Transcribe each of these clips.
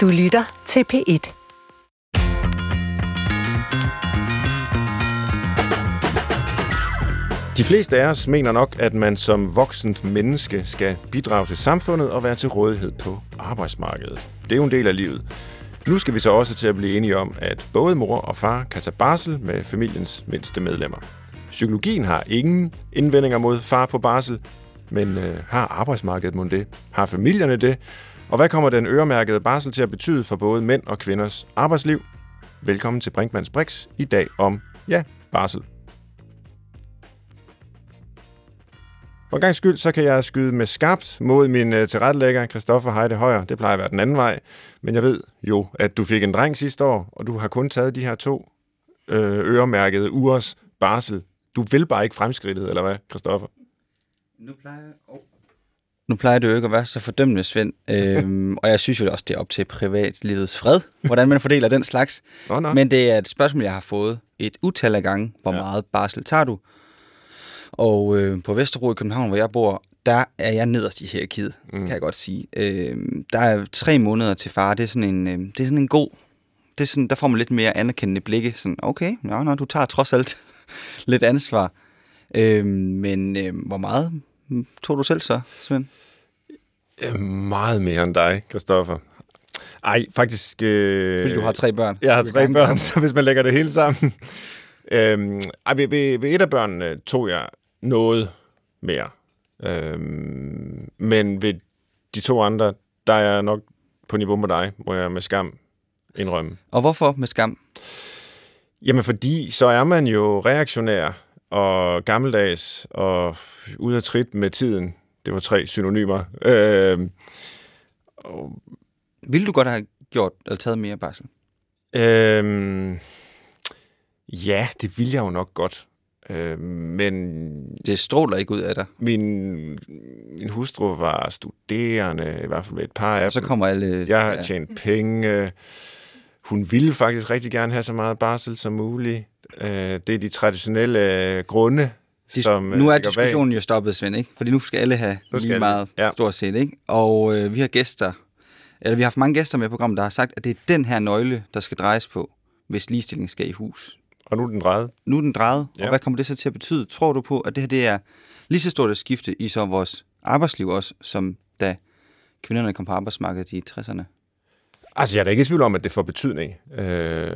Du lytter til P1. De fleste af os mener nok, at man som voksent menneske skal bidrage til samfundet og være til rådighed på arbejdsmarkedet. Det er jo en del af livet. Nu skal vi så også til at blive enige om, at både mor og far kan tage barsel med familiens mindste medlemmer. Psykologien har ingen indvendinger mod far på barsel, men øh, har arbejdsmarkedet mod det? Har familierne det? Og hvad kommer den øremærkede barsel til at betyde for både mænd og kvinders arbejdsliv? Velkommen til Brinkmanns Brix i dag om, ja, barsel. For en gang skyld, så kan jeg skyde med skarpt mod min øh, tilrettelægger, Christoffer Heide Højer. Det plejer at være den anden vej. Men jeg ved jo, at du fik en dreng sidste år, og du har kun taget de her to øh, øremærkede ugers barsel. Du vil bare ikke fremskridtet, eller hvad, Christoffer? Nu plejer, oh nu plejer det jo ikke at være så fordømmende, Svend. øhm, og jeg synes jo også, det er op til privatlivets fred, hvordan man fordeler den slags. Nå, nå. Men det er et spørgsmål, jeg har fået et utal af gange. Hvor Ja. ja. meget barsel tager du? Og øh, på Vesterbro i København, hvor jeg bor, der er jeg nederst i hierarkiet, mm. kan jeg godt sige. Øh, der er tre måneder til far. Det er sådan en, øh, det er sådan en god... Det er sådan, der får man lidt mere anerkendende blikke. Sådan, okay, nå, nå, du tager trods alt lidt ansvar. Øh, men øh, hvor meget mm, tog du selv så, Svend? Øh, meget mere end dig, Christoffer. Ej, faktisk... Øh, Fordi du har tre børn. Jeg har tre børn, så hvis man lægger det hele sammen... øhm, ej, ved, ved, ved et af børnene tog jeg noget mere. Øhm, men ved de to andre, der er jeg nok på niveau med dig, må jeg med skam indrømme. Og hvorfor med skam? Jamen fordi, så er man jo reaktionær og gammeldags og ude af trit med tiden. Det var tre synonymer. Øhm, Ville du godt have gjort eller taget mere barsel? øhm, ja, det ville jeg jo nok godt. Øhm, men Det stråler ikke ud af dig. min, min hustru var studerende, i hvert fald med et par af Og så kommer alle... Jeg har tjent penge. Hun ville faktisk rigtig gerne have så meget barsel som muligt. Øh, Det er de traditionelle øh, grunde, Dis- som øh, nu er ligger bag. diskussionen jo stoppet, Svend, ikke? Fordi nu skal alle have Nu skal lige meget, ja. stort set, ikke? Og øh, vi har gæster, eller vi har haft mange gæster med i programmet, der har sagt, at det er den her nøgle, der skal drejes på, hvis ligestilling skal i hus. Og nu er den drejet. Nu er den drejet, Ja. og hvad kommer det så til at betyde? Tror du på, at det her det er lige så stort et skifte i så vores arbejdsliv også, som da kvinderne kom på arbejdsmarkedet i 60'erne? Altså, jeg er da ikke i tvivl om, at det får betydning. Øh,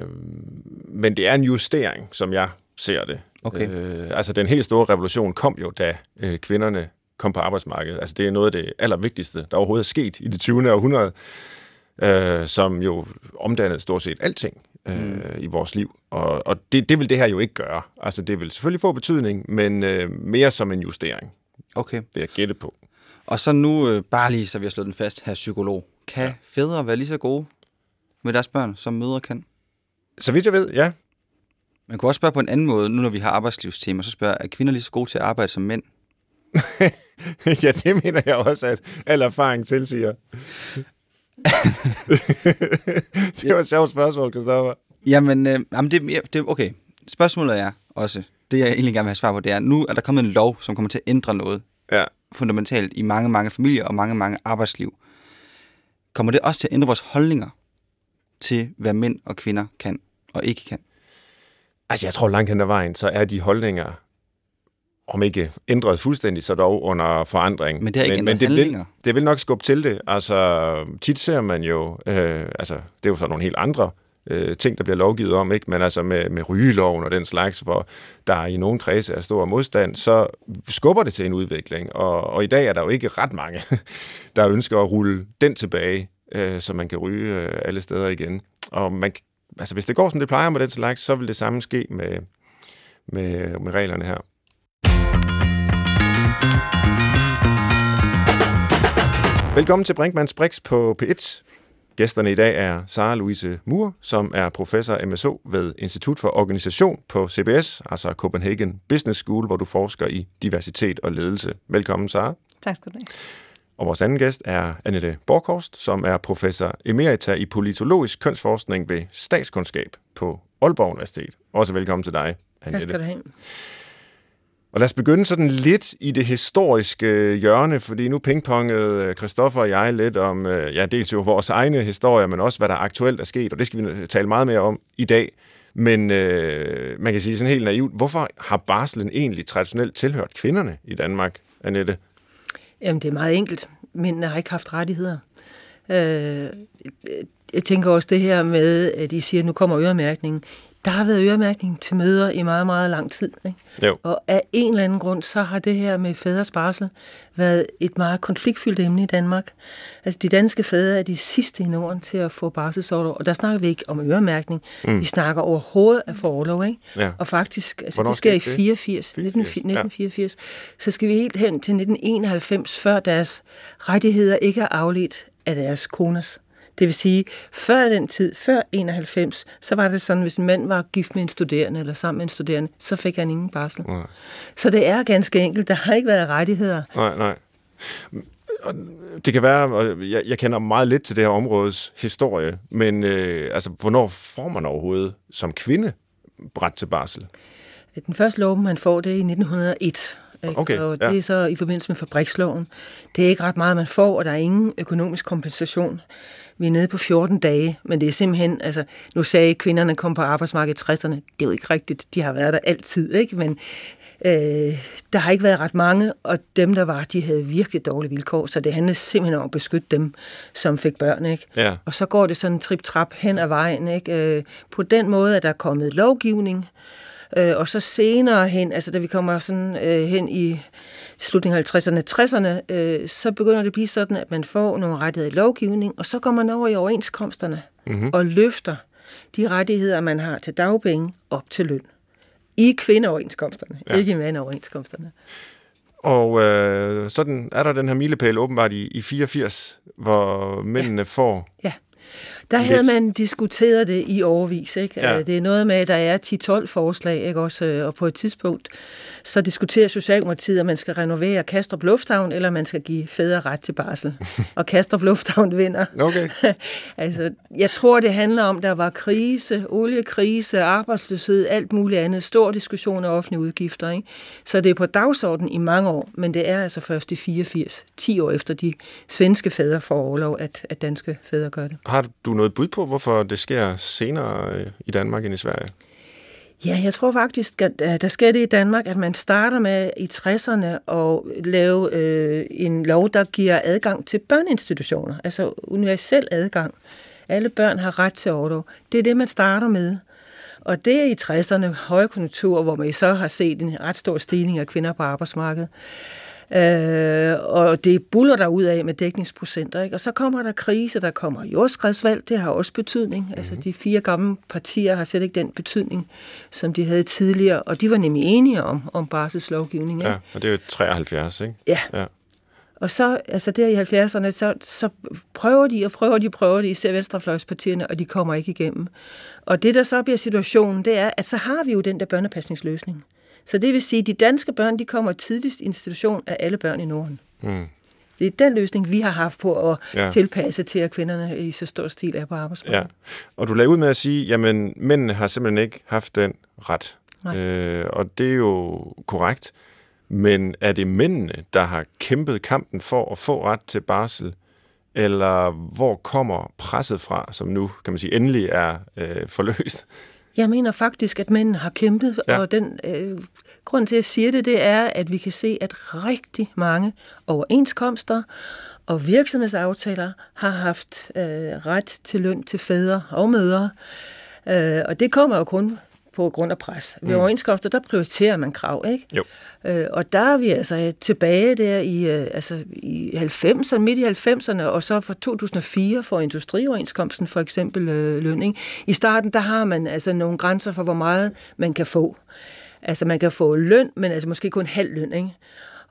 men det er en justering, som jeg ser det. Okay. Øh, altså, den helt store revolution kom jo, da øh, kvinderne kom på arbejdsmarkedet. Altså, det er noget af det allervigtigste, der overhovedet er sket i det 20. århundrede, øh, som jo omdannede stort set alting øh, mm. i vores liv. Og, og det, det vil det her jo ikke gøre. Altså, det vil selvfølgelig få betydning, men øh, mere som en justering, Okay. vil jeg gætte på. Og så nu, øh, bare lige så vi har slået den fast, her psykolog. Kan ja. fædre være lige så gode med deres børn, som mødre kan? Så vidt jeg ved, ja. Man kunne også spørge på en anden måde, nu når vi har arbejdslivstema, så spørger, er kvinder lige så gode til at arbejde som mænd? ja, det mener jeg også, at al erfaring tilsiger. det var et sjovt spørgsmål, Christoffer. Jamen, øh, jamen det, det, okay. Spørgsmålet er også, det jeg egentlig gerne vil have svar på, det er, nu er der kommet en lov, som kommer til at ændre noget Ja. fundamentalt i mange, mange familier og mange, mange arbejdsliv. Kommer det også til at ændre vores holdninger til, hvad mænd og kvinder kan og ikke kan? Altså, jeg tror langt hen ad vejen, så er de holdninger, om ikke ændret fuldstændig, så dog under forandring. Men det har ikke men, men det, vil, det vil nok skubbe til det. Altså, tit ser man jo, øh, altså, det er jo så nogle helt andre øh, ting, der bliver lovgivet om, ikke? men altså med, med rygeloven og den slags, hvor der i nogle kredse er stor modstand, så skubber det til en udvikling. Og, og i dag er der jo ikke ret mange, der ønsker at rulle den tilbage, øh, så man kan ryge øh, alle steder igen. Og man, altså, hvis det går, som det plejer med den slags, så vil det samme ske med, med, med reglerne her. Velkommen til Brinkmanns Brix på P1. Gæsterne i dag er Sara Louise Mur, som er professor MSO ved Institut for Organisation på CBS, altså Copenhagen Business School, hvor du forsker i diversitet og ledelse. Velkommen, Sara. Tak skal du have. Og vores anden gæst er Annette Borkhorst, som er professor emerita i politologisk kønsforskning ved statskundskab på Aalborg Universitet. Også velkommen til dig, Tak Annette. skal du have. Og lad os begynde sådan lidt i det historiske hjørne, fordi nu pingpongede Christoffer og jeg lidt om, øh, ja, dels jo vores egne historier, men også hvad der aktuelt er sket, og det skal vi tale meget mere om i dag. Men øh, man kan sige sådan helt naivt, hvorfor har barslen egentlig traditionelt tilhørt kvinderne i Danmark, Annette? Jamen, det er meget enkelt. Mændene har ikke haft rettigheder. Øh, jeg tænker også det her med, at I siger, at nu kommer øremærkningen. Der har været øremærkning til møder i meget, meget lang tid. Ikke? Jo. Og af en eller anden grund, så har det her med fædres barsel været et meget konfliktfyldt emne i Danmark. Altså, de danske fædre er de sidste i Norden til at få barselsårlov, og der snakker vi ikke om øremærkning. Mm. Vi snakker overhovedet af forlov, ikke? Ja. Og faktisk, altså, Hvornår det sker i skete det? 84, 84, 1984, så skal vi helt hen til 1991, før deres rettigheder ikke er afledt af deres koners. Det vil sige, før den tid, før 91, så var det sådan, hvis en mand var gift med en studerende eller sammen med en studerende, så fik han ingen barsel. Nej. Så det er ganske enkelt. Der har ikke været rettigheder. Nej, nej. Og det kan være, og jeg, jeg kender meget lidt til det her områdes historie, men øh, altså, hvornår får man overhovedet som kvinde ret til barsel? Den første lov, man får, det er i 1901. Ikke? Okay, og ja. det er så i forbindelse med fabriksloven. Det er ikke ret meget, man får, og der er ingen økonomisk kompensation. Vi er nede på 14 dage, men det er simpelthen, altså, nu sagde at kvinderne kom på arbejdsmarkedet i 60'erne. Det er jo ikke rigtigt, de har været der altid, ikke? Men øh, der har ikke været ret mange, og dem, der var, de havde virkelig dårlige vilkår, så det handlede simpelthen om at beskytte dem, som fik børn, ikke? Ja. Og så går det sådan trip-trap hen ad vejen, ikke? Øh, på den måde, at der er kommet lovgivning, øh, og så senere hen, altså da vi kommer sådan øh, hen i slutningen af 50'erne, 60'erne, øh, så begynder det at blive sådan, at man får nogle rettigheder i lovgivning, og så går man over i overenskomsterne mm-hmm. og løfter de rettigheder, man har til dagpenge op til løn. I kvindeoverenskomsterne, Ja. ikke i mandeoverenskomsterne. Og øh, sådan er der den her milepæl åbenbart i, i 84, hvor mændene ja. får... Ja. Der Lidt. havde man diskuteret det i overvis. Ikke? Ja. Ja. Det er noget med, at der er 10-12 forslag, ikke? Også, øh, og på et tidspunkt, så diskuterer Socialdemokratiet, at man skal renovere Kastrup Lufthavn, eller man skal give fædre ret til barsel. og Kastrup Lufthavn vinder. Okay. altså, jeg tror, det handler om, der var krise, oliekrise, arbejdsløshed, alt muligt andet. Stor diskussion af offentlige udgifter. Ikke? Så det er på dagsordenen i mange år, men det er altså først i 84, 10 år efter de svenske fædre får overlov, at, at danske fædre gør det. Har du noget bud på, hvorfor det sker senere øh, i Danmark end i Sverige? Ja, jeg tror faktisk, at øh, der sker det i Danmark, at man starter med i 60'erne at lave øh, en lov, der giver adgang til børneinstitutioner, altså universel adgang. Alle børn har ret til orlov. Det er det, man starter med. Og det er i 60'erne højkonjunktur, hvor man så har set en ret stor stigning af kvinder på arbejdsmarkedet. Øh, og det buller der ud af med dækningsprocenter. Ikke? Og så kommer der krise, der kommer jordskredsvalg, det har også betydning. Mm-hmm. Altså de fire gamle partier har slet ikke den betydning, som de havde tidligere. Og de var nemlig enige om, om barselslovgivning. Ikke? Ja, og det er jo 73, ikke? Ja. Ja. Og så, altså der i 70'erne, så, så prøver de og prøver de og prøver de, især venstrefløjspartierne, og de kommer ikke igennem. Og det, der så bliver situationen, det er, at så har vi jo den der børnepasningsløsning. Så det vil sige, at de danske børn, de kommer tidligst i institution af alle børn i Norden. Mm. Det er den løsning, vi har haft på at Ja. tilpasse til, at kvinderne i så stor stil er på arbejdsmarkedet. Ja, og du lagde ud med at sige, jamen mændene har simpelthen ikke haft den ret. Nej. Øh, og det er jo korrekt. Men er det mændene, der har kæmpet kampen for at få ret til barsel? Eller hvor kommer presset fra, som nu, kan man sige, endelig er øh, forløst? Jeg mener faktisk, at mændene har kæmpet, Ja. og den øh, grund til, at jeg siger det, det er, at vi kan se, at rigtig mange overenskomster og virksomhedsaftaler har haft øh, ret til løn til fædre og mødre. Øh, og det kommer jo kun på grund af pres. Ved Mm. overenskomster, der prioriterer man krav, ikke? Jo. Øh, og der er vi altså tilbage der i, øh, altså i 90'erne, midt i 90'erne, og så fra 2004 for industrioverenskomsten for eksempel øh, løn. Ikke? I starten, der har man altså nogle grænser for, hvor meget man kan få. Altså man kan få løn, men altså måske kun halv løn, ikke?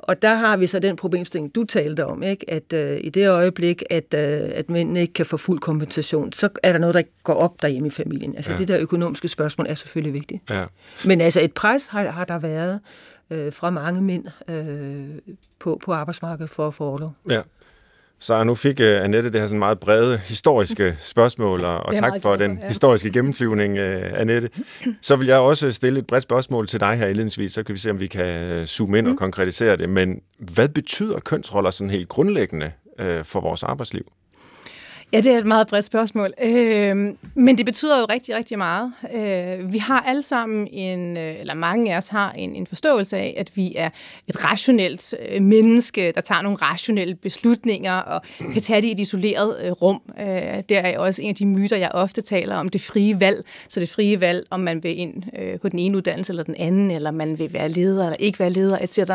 Og der har vi så den problemstilling, du talte om, ikke? at øh, i det øjeblik, at, øh, at mænd ikke kan få fuld kompensation, så er der noget, der går op derhjemme i familien. Altså ja. det der økonomiske spørgsmål er selvfølgelig vigtigt. Ja. Men altså et pres har, har der været øh, fra mange mænd øh, på, på arbejdsmarkedet for at få orlov. ja. Så nu fik uh, Annette det her sådan meget brede historiske spørgsmål, og, og tak for den ja. historiske gennemflyvning, uh, Annette. Så vil jeg også stille et bredt spørgsmål til dig her indledningsvis, så kan vi se, om vi kan zoome ind mm. og konkretisere det. Men hvad betyder kønsroller sådan helt grundlæggende uh, for vores arbejdsliv? Ja, det er et meget bredt spørgsmål. Øh, men det betyder jo rigtig, rigtig meget. Øh, vi har alle sammen en, øh, eller mange af os har en, en forståelse af, at vi er et rationelt øh, menneske, der tager nogle rationelle beslutninger og kan tage det i et isoleret øh, rum. Øh, det er også en af de myter, jeg ofte taler om, det frie valg. Så det frie valg, om man vil ind øh, på den ene uddannelse eller den anden, eller man vil være leder eller ikke være leder, etc.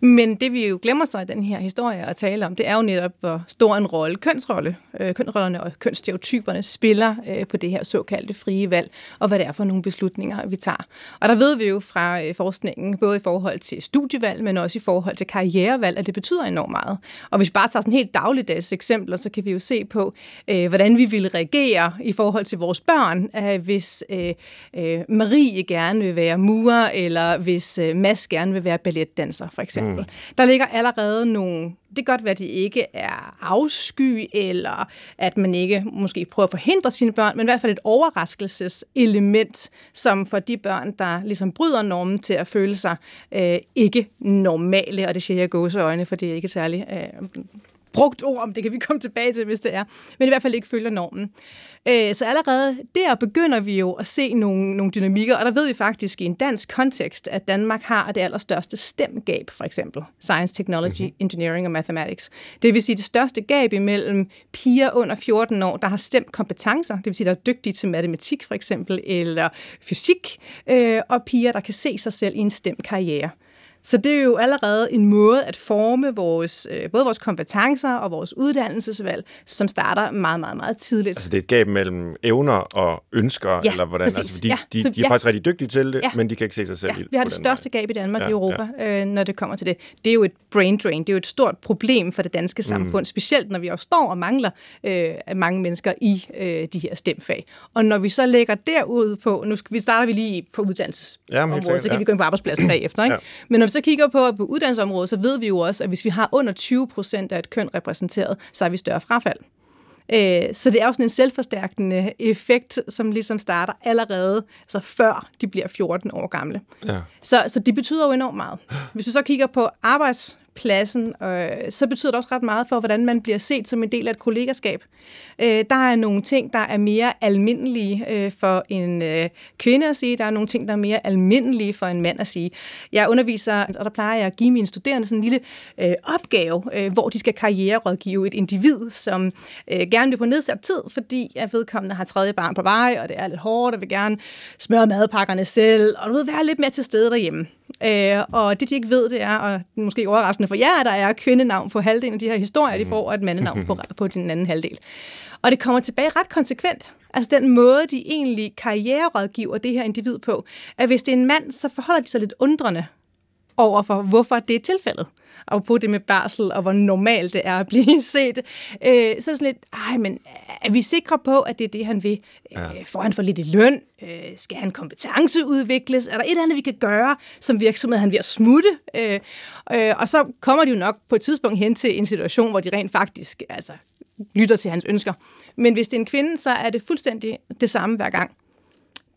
Men det vi jo glemmer sig i den her historie at tale om, det er jo netop, hvor stor en rolle kønsrolle øh, kønsrollerne og kønsstereotyperne spiller øh, på det her såkaldte frie valg, og hvad det er for nogle beslutninger, vi tager. Og der ved vi jo fra øh, forskningen, både i forhold til studievalg, men også i forhold til karrierevalg, at det betyder enormt meget. Og hvis vi bare tager sådan helt dagligdags eksempler, så kan vi jo se på, øh, hvordan vi ville reagere i forhold til vores børn, øh, hvis øh, øh, Marie gerne vil være murer, eller hvis øh, Mads gerne vil være balletdanser, for eksempel. Mm. Der ligger allerede nogle det kan godt være, at det ikke er afsky, eller at man ikke måske prøver at forhindre sine børn, men i hvert fald et overraskelseselement, som for de børn, der ligesom bryder normen til at føle sig øh, ikke normale, og det siger jeg gåseøjne, for det er ikke særlig øh, brugt ord, om det kan vi komme tilbage til, hvis det er, men i hvert fald ikke følger normen. Øh, så allerede der begynder vi jo at se nogle, nogle dynamikker, og der ved vi faktisk i en dansk kontekst, at Danmark har det allerstørste stemgab, for eksempel. Science, Technology, mm-hmm. Engineering og Mathematics. Det vil sige det største gab imellem piger under 14 år, der har stemt kompetencer, det vil sige, der er dygtige til matematik for eksempel, eller fysik, øh, og piger, der kan se sig selv i en stemt karriere. Så det er jo allerede en måde at forme vores, øh, både vores kompetencer og vores uddannelsesvalg, som starter meget, meget, meget tidligt. Altså det er et gab mellem evner og ønsker, ja, eller hvordan? Præcis. Altså, de, ja, de, de er ja. faktisk rigtig dygtige til det, ja. men de kan ikke se sig selv ja, i vi har det største vej. gab i Danmark ja, i Europa, ja. øh, når det kommer til det. Det er jo et brain drain, det er jo et stort problem for det danske samfund, mm. specielt når vi også står og mangler øh, mange mennesker i øh, de her stemfag. Og når vi så lægger derud på, nu skal vi starter vi lige på uddannelsesområdet, ja, så kan ja. vi gå ind på arbejdspladsen bagefter. Ikke? Ja. Men når så kigger på, på uddannelsesområdet, så ved vi jo også, at hvis vi har under 20 procent af et køn repræsenteret, så har vi større frafald. Øh, så det er jo sådan en selvforstærkende effekt, som ligesom starter allerede, altså før de bliver 14 år gamle. Ja. Så, så det betyder jo enormt meget. Hvis du så kigger på arbejds pladsen, øh, så betyder det også ret meget for, hvordan man bliver set som en del af et kollegaskab. Øh, der er nogle ting, der er mere almindelige øh, for en øh, kvinde at sige, der er nogle ting, der er mere almindelige for en mand at sige. Jeg underviser, og der plejer jeg at give mine studerende sådan en lille øh, opgave, øh, hvor de skal karriererådgive et individ, som øh, gerne vil på nedsat tid, fordi jeg vedkommende har tredje barn på vej, og det er lidt hårdt, og vil gerne smøre madpakkerne selv, og du ved, være lidt mere til stede derhjemme. Øh, og det, de ikke ved, det er, og måske overraskende for jer, der er kvindenavn på halvdelen af de her historier, de får, og et mandenavn på, på den anden halvdel. Og det kommer tilbage ret konsekvent. Altså den måde, de egentlig karriererådgiver det her individ på, at hvis det er en mand, så forholder de sig lidt undrende over for, hvorfor det er tilfældet. Og på det med barsel, og hvor normalt det er at blive set. Øh, så sådan lidt, ej, men er vi sikre på, at det er det, han vil? Ja. Øh, får han for lidt i løn? Øh, skal han kompetenceudvikles? Er der et eller andet, vi kan gøre som virksomhed, han vil at smutte? Øh, øh, og så kommer de jo nok på et tidspunkt hen til en situation, hvor de rent faktisk altså, lytter til hans ønsker. Men hvis det er en kvinde, så er det fuldstændig det samme hver gang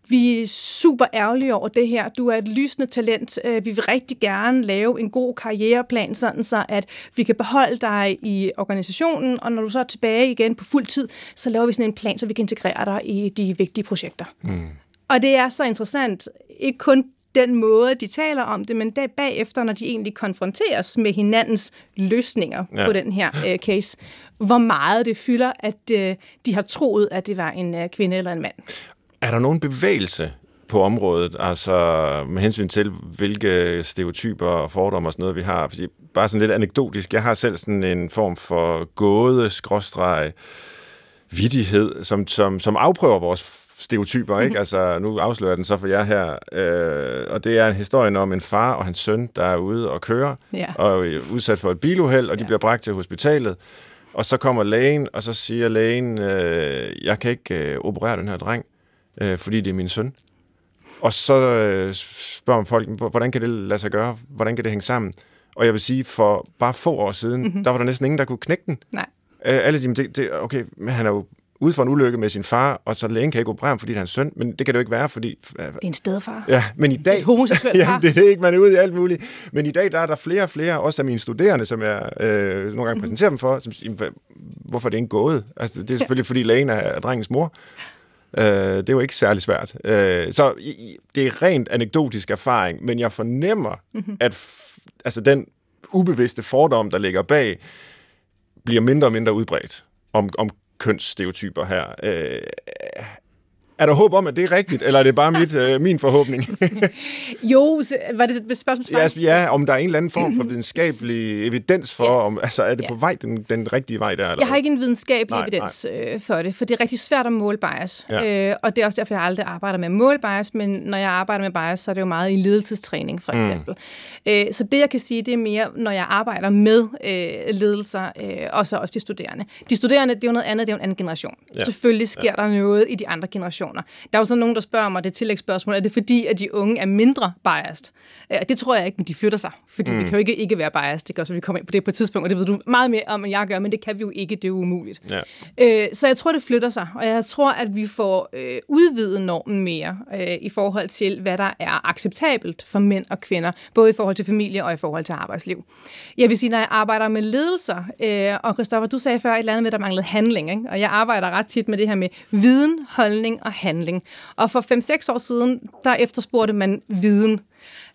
vi er super ærgerlige over det her. Du er et lysende talent. Øh, vi vil rigtig gerne lave en god karriereplan, sådan så at vi kan beholde dig i organisationen, og når du så er tilbage igen på fuld tid, så laver vi sådan en plan, så vi kan integrere dig i de vigtige projekter. Mm. Og det er så interessant, ikke kun den måde, de taler om det, men der bagefter, når de egentlig konfronteres med hinandens løsninger ja. på den her uh, case, hvor meget det fylder, at uh, de har troet, at det var en uh, kvinde eller en mand. Er der nogen bevægelse på området, altså med hensyn til, hvilke stereotyper og fordomme og sådan noget, vi har? Fordi bare sådan lidt anekdotisk, jeg har selv sådan en form for gåde, skråstreg, vidighed, som, som, som afprøver vores stereotyper, ikke? Mm-hmm. Altså, nu afslører jeg den så for jer her. Øh, og det er en historie om en far og hans søn, der er ude og kører, ja. og er udsat for et biluheld, og de ja. bliver bragt til hospitalet. Og så kommer lægen, og så siger lægen, øh, jeg kan ikke øh, operere den her dreng øh, fordi det er min søn. Og så øh, spørger man folk, hvordan kan det lade sig gøre? Hvordan kan det hænge sammen? Og jeg vil sige, for bare få år siden, mm-hmm. der var der næsten ingen, der kunne knække den. Nej. alle siger, det, det, okay, men han er jo ude for en ulykke med sin far, og så lægen kan ikke operere ham, fordi han er søn, men det kan det jo ikke være, fordi... Det er en stedfar. Ja, men i dag... Et homoseksuelt ja, det er ikke, man er ude i alt muligt. Men i dag, der er der flere og flere, også af mine studerende, som jeg øh, nogle gange præsenterer dem for, som siger, hvorfor er det ikke gået? Altså, det er selvfølgelig, fordi lægen er drengens mor. Øh, det er jo ikke særlig svært. Øh, så i, det er rent anekdotisk erfaring, men jeg fornemmer, mm-hmm. at f- altså, den ubevidste fordom, der ligger bag, bliver mindre og mindre udbredt om, om kønsstereotyper her. Øh, er der håb om, at det er rigtigt, eller er det bare mit, øh, min forhåbning? jo, var det et spørgsmål? Ja, altså, ja, om der er en eller anden form for videnskabelig evidens for, ja. om, altså er det ja. på vej, den, den rigtige vej der? Eller jeg har ikke en videnskabelig nej, evidens nej. Øh, for det, for det er rigtig svært at måle bias. Ja. Øh, og det er også derfor, jeg aldrig arbejder med at måle bias, men når jeg arbejder med bias, så er det jo meget i ledelsestræning, for eksempel. Mm. Øh, så det, jeg kan sige, det er mere, når jeg arbejder med øh, ledelser, øh, og så også de studerende. De studerende, det er jo noget andet, det er jo en anden generation. Ja. Selvfølgelig sker ja. der noget i de andre generationer generationer. Der er jo så nogen, der spørger mig det tillægsspørgsmål, er det fordi, at de unge er mindre biased? Det tror jeg ikke, men de flytter sig, fordi mm. vi kan jo ikke, ikke være biased. Det gør så, vi kommer ind på det på et tidspunkt, og det ved du meget mere om, end jeg gør, men det kan vi jo ikke, det er jo umuligt. Ja. Øh, så jeg tror, det flytter sig, og jeg tror, at vi får øh, udvidet normen mere øh, i forhold til, hvad der er acceptabelt for mænd og kvinder, både i forhold til familie og i forhold til arbejdsliv. Jeg vil sige, når jeg arbejder med ledelser, øh, og Christoffer, du sagde før et eller andet med, at der manglede handling, ikke? og jeg arbejder ret tit med det her med viden, holdning og handling. Og for 5-6 år siden, der efterspurgte man viden.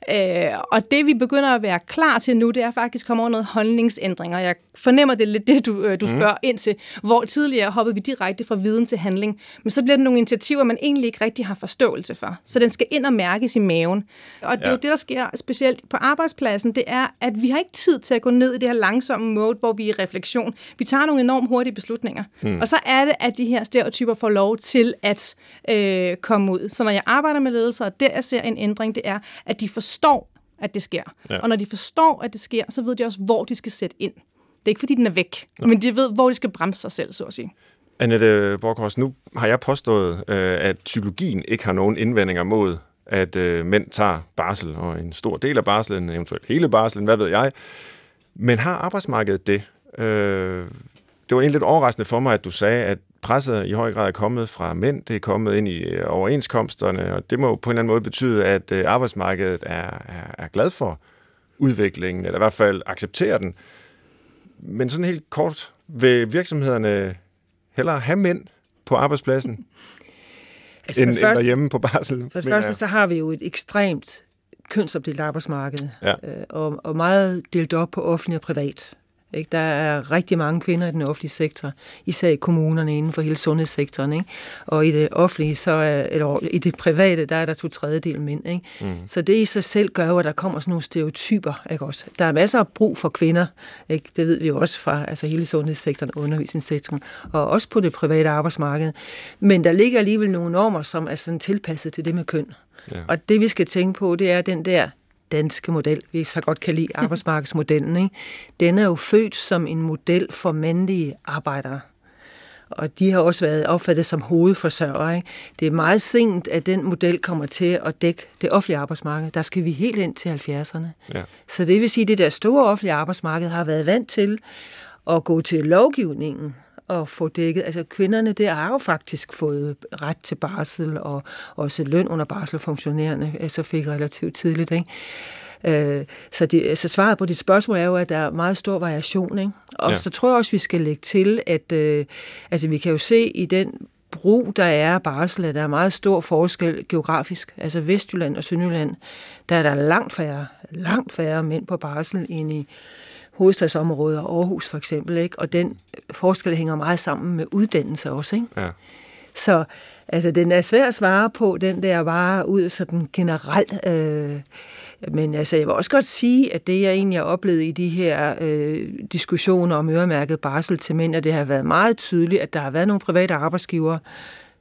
Øh, og det vi begynder at være klar til nu, det er faktisk kommer over noget holdningsændringer. Jeg fornemmer det lidt det, du, øh, du mhm. spørger mm. ind til, hvor tidligere hoppede vi direkte fra viden til handling. Men så bliver det nogle initiativer, man egentlig ikke rigtig har forståelse for. Så den skal ind og mærkes i maven. Og det ja. er jo det, der sker specielt på arbejdspladsen, det er, at vi har ikke tid til at gå ned i det her langsomme mode, hvor vi er i refleksion. Vi tager nogle enormt hurtige beslutninger. Mm. Og så er det, at de her stereotyper får lov til at øh, komme ud. Så når jeg arbejder med ledelse, og der jeg ser en ændring, det er, at de forstår, at det sker. Ja. Og når de forstår, at det sker, så ved de også, hvor de skal sætte ind. Det er ikke, fordi den er væk, Nå. men de ved, hvor de skal bremse sig selv, så at sige. Annette Borghorst, nu har jeg påstået, øh, at psykologien ikke har nogen indvendinger mod, at øh, mænd tager barsel, og en stor del af barselen, eventuelt hele barselen, hvad ved jeg. Men har arbejdsmarkedet det? Øh, det var egentlig lidt overraskende for mig, at du sagde, at presset i høj grad er kommet fra mænd, det er kommet ind i øh, overenskomsterne, og det må jo på en eller anden måde betyde, at øh, arbejdsmarkedet er, er, er glad for udviklingen, eller i hvert fald accepterer den. Men sådan helt kort, vil virksomhederne hellere have mænd på arbejdspladsen, altså end, første, end derhjemme på barsel? For det første, så har vi jo et ekstremt kønsopdelt arbejdsmarked, ja. øh, og, og meget delt op på offentlig og privat. Ikke? Der er rigtig mange kvinder i den offentlige sektor, især i kommunerne inden for hele sundhedssektoren. Ikke? Og i det offentlige, så er, eller i det private, der er der to tredjedel mænd. Ikke? Mm. Så det i sig selv gør jo, at der kommer sådan nogle stereotyper. Ikke? Også. Der er masser af brug for kvinder. Ikke? Det ved vi jo også fra altså hele sundhedssektoren og undervisningssektoren, og også på det private arbejdsmarked. Men der ligger alligevel nogle normer, som er sådan tilpasset til det med køn. Ja. Og det vi skal tænke på, det er den der danske model, vi så godt kan lide arbejdsmarkedsmodellen, ikke? den er jo født som en model for mandlige arbejdere. Og de har også været opfattet som hovedforsørgere. Ikke? Det er meget sent, at den model kommer til at dække det offentlige arbejdsmarked. Der skal vi helt ind til 70'erne. Ja. Så det vil sige, at det der store offentlige arbejdsmarked har været vant til at gå til lovgivningen at få dækket. Altså kvinderne der har jo faktisk fået ret til barsel og også løn under barsel altså fik relativt tidligt. Ikke? Øh, så, det, så svaret på dit spørgsmål er jo, at der er meget stor variation. Ikke? Og ja. så tror jeg også, vi skal lægge til, at øh, altså, vi kan jo se i den brug, der er af barsel, at der er meget stor forskel geografisk. Altså Vestjylland og Sønderjylland, der er der langt færre, langt færre mænd på barsel end i hovedstadsområdet og Aarhus for eksempel, ikke? og den forskel hænger meget sammen med uddannelse også. Ikke? Ja. Så altså, den er svær at svare på, den der var ud sådan generelt. Øh, men altså, jeg vil også godt sige, at det, jeg egentlig har oplevet i de her øh, diskussioner om øremærket barsel til mænd, at det har været meget tydeligt, at der har været nogle private arbejdsgivere,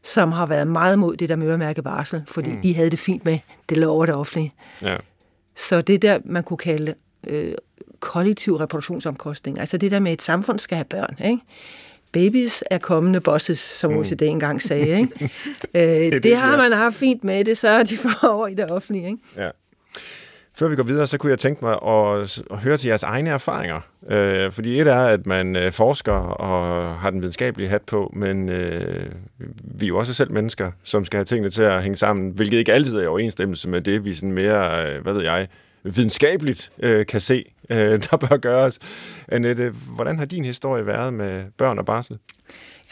som har været meget mod det der med øremærket barsel, fordi mm. de havde det fint med det lover det offentlige. Ja. Så det der, man kunne kalde øh, kollektiv reproduktionsomkostning. Altså det der med, at et samfund skal have børn, ikke? Babies er kommende bosses, som mm. OCD engang sagde. Ikke? øh, det, det har man haft fint med, det så de får over i det offentlige. Ikke? Ja. Før vi går videre, så kunne jeg tænke mig at, at høre til jeres egne erfaringer. Øh, fordi et er, at man øh, forsker og har den videnskabelige hat på, men øh, vi er jo også selv mennesker, som skal have tingene til at hænge sammen, hvilket ikke altid er i overensstemmelse med det, vi sådan mere, øh, hvad ved jeg, videnskabeligt øh, kan se, øh, der bør gøres. Annette, hvordan har din historie været med børn og barsel?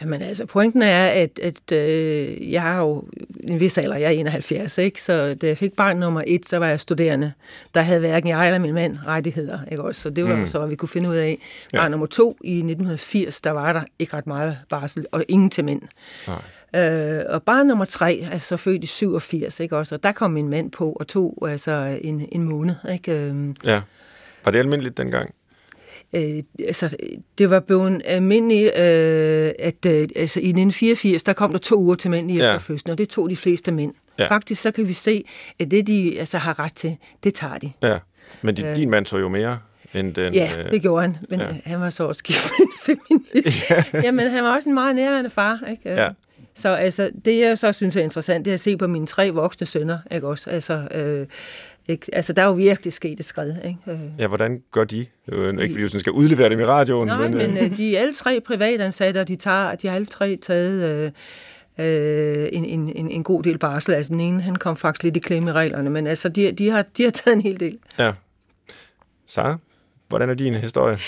Jamen altså, pointen er, at, at øh, jeg har jo en vis alder, jeg er 71, ikke? så da jeg fik barn nummer et, så var jeg studerende. Der havde hverken jeg eller min mand rettigheder, ikke også? Så det var mm. så, vi kunne finde ud af. Barn ja. nummer to i 1980, der var der ikke ret meget barsel, og ingen til mænd. Nej. Øh, og barn nummer tre, altså så født i 87, ikke også? Og der kom min mand på og tog altså en, en måned, ikke? Øhm, ja. Var det almindeligt dengang? øh, altså, det var blevet almindeligt, øh, at øh, altså, i 1984, der kom der to uger til mænd i ja. fødslen, og det tog de fleste mænd. Ja. Faktisk så kan vi se, at det, de altså, har ret til, det tager de. Ja, men din, øh, din mand tog jo mere end den... Ja, øh, det gjorde han, men ja. han var så også gift med en feminist. Ja. Jamen, han var også en meget nærværende far, ikke? Ja. Så altså, det, jeg så synes er interessant, det er at se på mine tre voksne sønner, ikke også? Altså, øh, ikke? Altså, der er jo virkelig sket et skridt. Ikke? Øh. Ja, hvordan gør de? Ikke fordi sådan skal udlevere dem i radioen. Nej, men, men øh, de er alle tre privatansatte, og de, tager, de har alle tre taget øh, øh, en, en, en, god del barsel. Altså, den ene, han kom faktisk lidt i klemme i reglerne, men altså, de, de, har, de har taget en hel del. Ja. Sara, hvordan er din historie?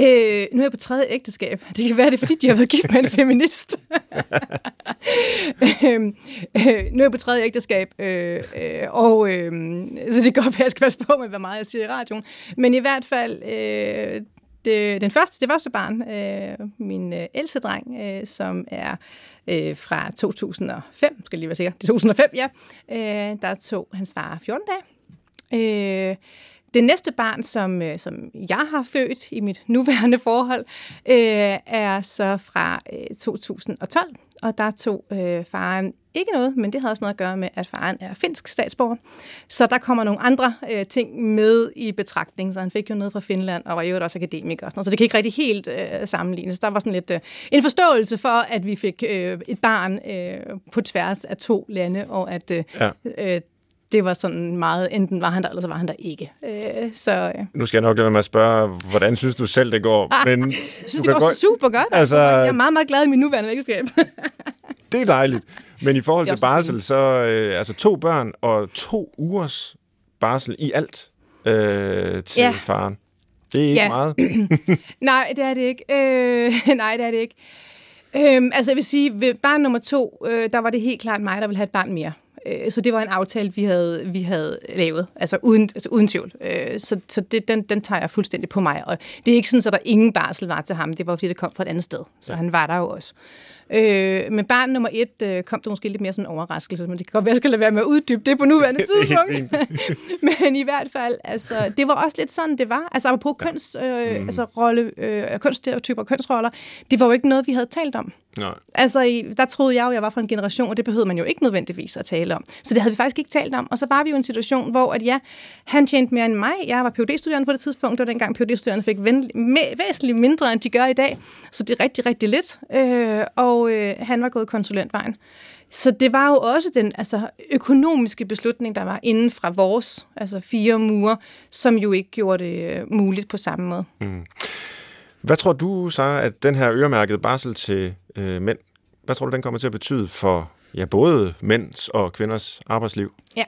Øh, nu er jeg på tredje ægteskab. Det kan være, det er, fordi de har været gift med en feminist. øh, øh, nu er jeg på tredje ægteskab, øh, øh, og øh, så det går godt at jeg skal passe på med, hvor meget jeg siger i radioen. Men i hvert fald, øh, det, den første, det første barn, øh, min øh, ældste dreng, øh, som er øh, fra 2005, skal lige være sikker, det er 2005, ja, øh, der tog hans far 14 dage. Øh, det næste barn, som, øh, som jeg har født i mit nuværende forhold, øh, er så fra øh, 2012, og der tog øh, faren ikke noget, men det har også noget at gøre med, at faren er finsk statsborger. Så der kommer nogle andre øh, ting med i betragtning, så han fik jo noget fra Finland, og var jo også akademiker. Og sådan, så det kan ikke rigtig helt øh, sammenlignes. Der var sådan lidt øh, en forståelse for, at vi fik øh, et barn øh, på tværs af to lande, og at øh, ja. øh, det var sådan meget, enten var han der, eller så var han der ikke. Øh, så, øh. Nu skal jeg nok lade være med at spørge, hvordan synes du selv, det går? Ah, Men jeg synes, det går godt, super godt. Altså, jeg er meget, meget glad i min nuværende ægteskab. det er dejligt. Men i forhold til barsel, så øh, altså to børn og to ugers barsel i alt øh, til ja. faren. Det er ikke ja. meget. nej, det er det ikke. Øh, nej, det er det ikke. Øh, altså jeg vil sige, ved barn nummer to, øh, der var det helt klart mig, der ville have et barn mere. Øh, så det var en aftale, vi havde, vi havde lavet, altså uden, altså uden tvivl. Øh, så så det, den, den tager jeg fuldstændig på mig. Og det er ikke sådan, at der ingen barsel var til ham. Det var, fordi det kom fra et andet sted. Så ja. han var der jo også. Øh, men barn nummer et øh, kom det måske lidt mere sådan en overraskelse, men det kan godt være, at jeg skal lade være med at uddybe det på nuværende tidspunkt. men i hvert fald, altså, det var også lidt sådan, det var. Altså, på køns, øh, mm. altså, rolle, øh, kønsstereotyper og kønsroller, det var jo ikke noget, vi havde talt om. Nej. Altså, der troede jeg jo, jeg var fra en generation, og det behøvede man jo ikke nødvendigvis at tale om. Så det havde vi faktisk ikke talt om. Og så var vi jo i en situation, hvor at ja, han tjente mere end mig. Jeg var phd studerende på det tidspunkt. Var dengang phd studerende fik væsentligt mindre, end de gør i dag. Så det er rigtig, rigtig lidt. Øh, og øh, han var gået konsulentvejen. Så det var jo også den altså, økonomiske beslutning, der var inden fra vores altså fire mure, som jo ikke gjorde det øh, muligt på samme måde. Mm. Hvad tror du så, at den her øremærkede barsel til øh, mænd, hvad tror du, den kommer til at betyde for ja, både mænds og kvinders arbejdsliv? Ja,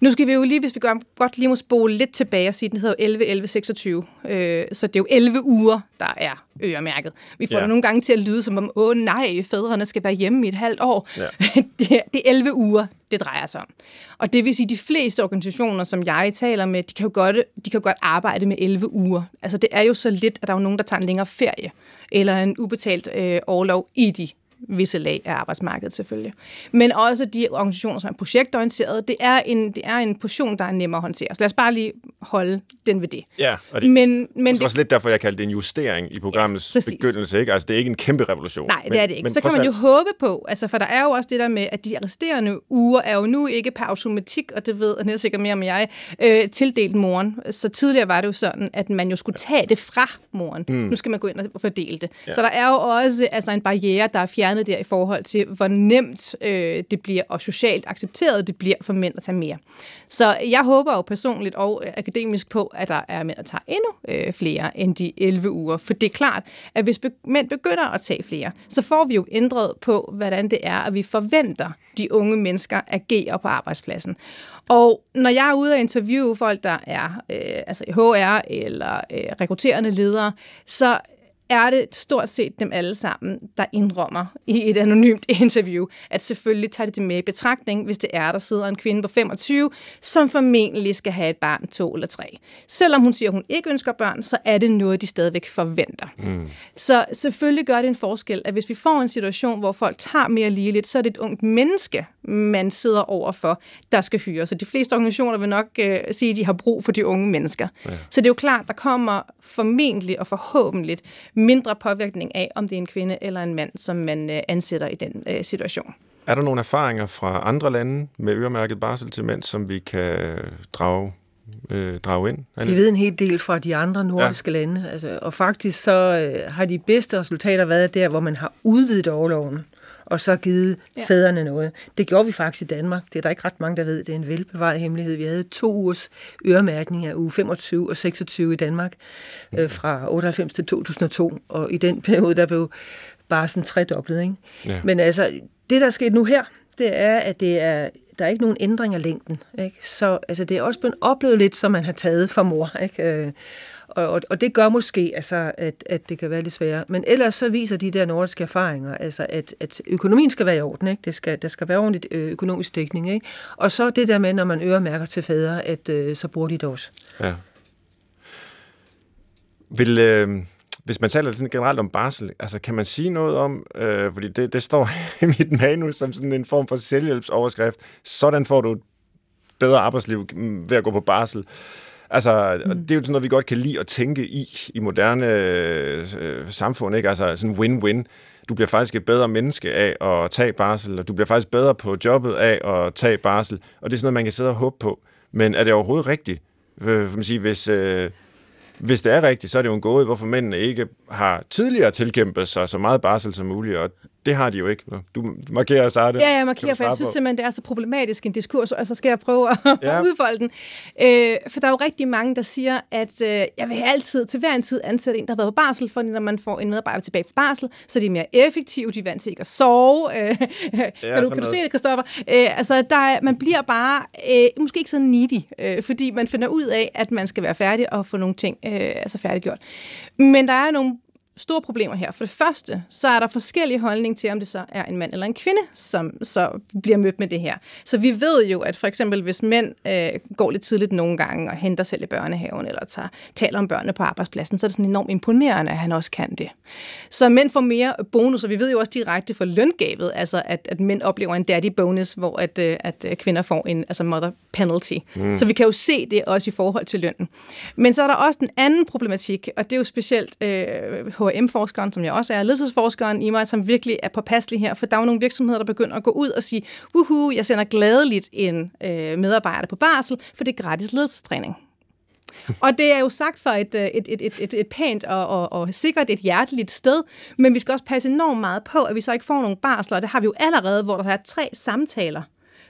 nu skal vi jo lige, hvis vi gør, godt lige må spole lidt tilbage og sige, at den hedder 11, 11, 26. Øh, så det er jo 11 uger, der er øremærket. Vi får ja. det nogle gange til at lyde som om, åh nej, fædrene skal være hjemme i et halvt år. Ja. det, det er 11 uger, det drejer sig om. Og det vil sige, at de fleste organisationer, som jeg taler med, de kan jo godt, de kan jo godt arbejde med 11 uger. Altså det er jo så lidt, at der er nogen, der tager en længere ferie eller en ubetalt øh, overlov i de visse lag af arbejdsmarkedet selvfølgelig. Men også de organisationer, som er projektorienterede, det er en, det er en portion, der er nemmere at håndtere. Så lad os bare lige holde den ved det. Ja, og det, Men, men det er også lidt derfor, jeg kaldte det en justering i programmets Ja, præcis. begyndelse. Ikke? Altså, det er ikke en kæmpe revolution. Nej, det er det ikke. Så kan man jo alt- håbe på, altså for der er jo også det der med, at de resterende uger er jo nu ikke per automatik, og det ved Annette sikkert mere om jeg, øh, tildelt moren. Så tidligere var det jo sådan, at man jo skulle tage det fra moren. Mm. Nu skal man gå ind og fordele det. Ja. Så der er jo også altså, en barriere, der er fjernet der i forhold til, hvor nemt øh, det bliver, og socialt accepteret det bliver for mænd at tage mere. Så jeg håber jo personligt og øh, akademisk på, at der er mænd, der tager endnu øh, flere end de 11 uger. For det er klart, at hvis be- mænd begynder at tage flere, så får vi jo ændret på, hvordan det er, at vi forventer, de unge mennesker agerer på arbejdspladsen. Og når jeg er ude og interviewe folk, der er øh, altså HR eller øh, rekrutterende ledere, så er det stort set dem alle sammen, der indrømmer i et anonymt interview, at selvfølgelig tager det det med i betragtning, hvis det er, der sidder en kvinde på 25, som formentlig skal have et barn, to eller tre. Selvom hun siger, at hun ikke ønsker børn, så er det noget, de stadigvæk forventer. Mm. Så selvfølgelig gør det en forskel, at hvis vi får en situation, hvor folk tager mere ligeligt, så er det et ungt menneske, man sidder overfor, der skal hyre. Så de fleste organisationer vil nok øh, sige, at de har brug for de unge mennesker. Ja. Så det er jo klart, der kommer formentlig og forhåbentlig mindre påvirkning af, om det er en kvinde eller en mand, som man øh, ansætter i den øh, situation. Er der nogle erfaringer fra andre lande med øremærket barsel til mænd, som vi kan drage, øh, drage ind? Anne? Vi ved en hel del fra de andre nordiske ja. lande, altså, og faktisk så øh, har de bedste resultater været der, hvor man har udvidet overloven og så givet ja. Fædrene noget. Det gjorde vi faktisk i Danmark. Det er der ikke ret mange, der ved. Det er en velbevaret hemmelighed. Vi havde to ugers øremærkning af uge 25 og 26 i Danmark øh, fra 98 til 2002, og i den periode, der blev bare sådan tredoblet. Ikke? Ja. Men altså, det der er sket nu her, det er, at det er, der er ikke nogen ændring af længden. Ikke? Så altså, det er også blevet oplevet lidt, som man har taget fra mor. Ikke? Og, og, og det gør måske, altså, at, at det kan være lidt sværere. Men ellers så viser de der nordiske erfaringer, altså, at, at økonomien skal være i orden. Ikke? Det skal, der skal være ordentligt øh, økonomisk dækning. Ikke? Og så det der med, når man øremærker til fædre, at øh, så bruger de det også. Ja. Vil, øh, hvis man taler sådan generelt om barsel, altså kan man sige noget om, øh, fordi det, det står i mit manus som sådan en form for selvhjælpsoverskrift, sådan får du et bedre arbejdsliv mm, ved at gå på barsel. Altså, mm. det er jo sådan noget, vi godt kan lide at tænke i, i moderne øh, samfund, ikke? Altså sådan win-win. Du bliver faktisk et bedre menneske af at tage barsel, og du bliver faktisk bedre på jobbet af at tage barsel, og det er sådan noget, man kan sidde og håbe på. Men er det overhovedet rigtigt? Øh, man sige, hvis, øh, hvis det er rigtigt, så er det jo en gåde, hvorfor mændene ikke har tidligere tilkæmpet sig så meget barsel som muligt, og det har de jo ikke. Du markerer det. Ja, jeg markerer, for jeg synes på? simpelthen, det er så problematisk en diskurs, og så skal jeg prøve at Ja. ja. udfolde den. Øh, for der er jo rigtig mange, der siger, at øh, jeg vil altid, til hver en tid, ansætte en, der har været på barsel, for når man får en medarbejder tilbage fra barsel, så de er mere effektive, de er vant til ikke at sove. Øh, kan du, kan du se det, Christoffer? Øh, altså, der er, man bliver bare øh, måske ikke så needy, øh, fordi man finder ud af, at man skal være færdig og få nogle ting øh, altså færdiggjort. Men der er nogle store problemer her. For det første, så er der forskellige holdninger til, om det så er en mand eller en kvinde, som så bliver mødt med det her. Så vi ved jo, at for eksempel, hvis mænd øh, går lidt tidligt nogle gange og henter selv i børnehaven, eller tager, taler om børnene på arbejdspladsen, så er det sådan enormt imponerende, at han også kan det. Så mænd får mere bonus, og vi ved jo også direkte for løngabet, altså at, at mænd oplever en daddy bonus, hvor at, øh, at øh, kvinder får en altså mother penalty. Mm. Så vi kan jo se det også i forhold til lønnen. Men så er der også den anden problematik, og det er jo specielt øh, H&M-forskeren, som jeg også er, ledelsesforskeren i mig, som virkelig er påpasselig her, for der er jo nogle virksomheder, der begynder at gå ud og sige, uhu, jeg sender gladeligt en øh, medarbejder på barsel, for det er gratis ledelsestræning. Og det er jo sagt for et, øh, et, et, et, et, et pænt og, og, og sikkert et hjerteligt sted, men vi skal også passe enormt meget på, at vi så ikke får nogle barsler, og det har vi jo allerede, hvor der er tre samtaler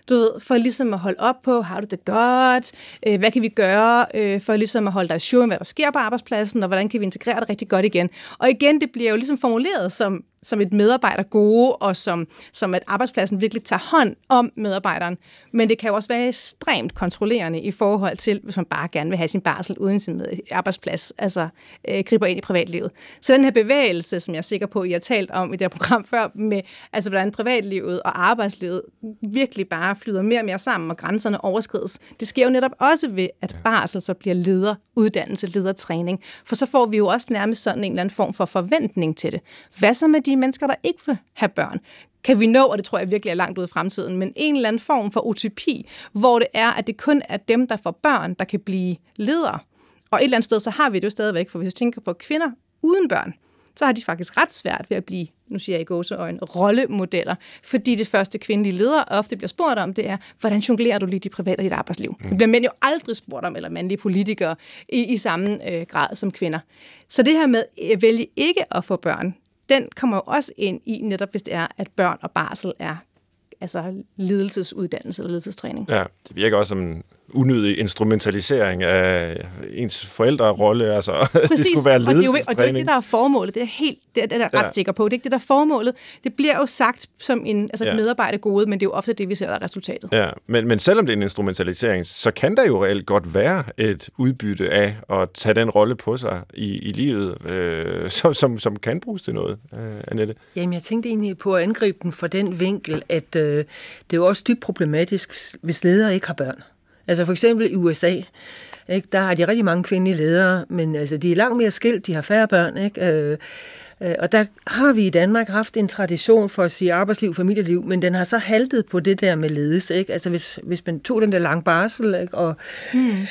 du ved, for ligesom at holde op på, har du det godt, øh, hvad kan vi gøre øh, for ligesom at holde dig sure, hvad der sker på arbejdspladsen, og hvordan kan vi integrere det rigtig godt igen. Og igen, det bliver jo ligesom formuleret som, som et medarbejder gode, og som, som at arbejdspladsen virkelig tager hånd om medarbejderen. Men det kan jo også være ekstremt kontrollerende i forhold til, hvis man bare gerne vil have sin barsel uden sin arbejdsplads, altså øh, griber ind i privatlivet. Så den her bevægelse, som jeg er sikker på, I har talt om i det her program før, med altså hvordan privatlivet og arbejdslivet virkelig bare flyder mere og mere sammen, og grænserne overskrides. Det sker jo netop også ved, at barsel så bliver leder, uddannelse, ledertræning. For så får vi jo også nærmest sådan en eller anden form for forventning til det. Hvad så med de mennesker, der ikke vil have børn? kan vi nå, og det tror jeg virkelig er langt ude i fremtiden, men en eller anden form for utopi, hvor det er, at det kun er dem, der får børn, der kan blive ledere. Og et eller andet sted, så har vi det jo stadigvæk, for hvis jeg tænker på kvinder uden børn, så har de faktisk ret svært ved at blive, nu siger jeg i gåseøjne, rollemodeller. Fordi det første kvindelige leder ofte bliver spurgt om, det er, hvordan jonglerer du lige dit private og dit arbejdsliv? Mm. Det bliver mænd jo aldrig spurgt om, eller mandlige politikere, i, i samme øh, grad som kvinder. Så det her med at vælge ikke at få børn, den kommer jo også ind i, netop hvis det er, at børn og barsel er altså ledelsesuddannelse eller ledelsestræning. Ja, det virker også som en unødig instrumentalisering af ens forældrerolle. Altså, Præcis, det skulle være og det, er jo, og det er ikke det, der er formålet. Det er, helt, det er, det er jeg ret ja. sikker på. Det er ikke det, der er formålet. Det bliver jo sagt som en, altså et ja. medarbejdergode, men det er jo ofte det, vi ser der er resultatet. Ja, men, men selvom det er en instrumentalisering, så kan der jo reelt godt være et udbytte af at tage den rolle på sig i, i livet, øh, som, som, som kan bruges til noget, øh, Annette. Jamen, jeg tænkte egentlig på at angribe den fra den vinkel, at øh, det er jo også dybt problematisk, hvis ledere ikke har børn. Altså for eksempel i USA, ikke, der har de rigtig mange kvindelige ledere, men altså, de er langt mere skilt, de har færre børn. Ikke? Øh, Øh, og der har vi i Danmark haft en tradition for at sige arbejdsliv, familieliv, men den har så haltet på det der med ledelse. Ikke? Altså hvis, hvis man tog den der lang barsel, ikke? og mm. øh,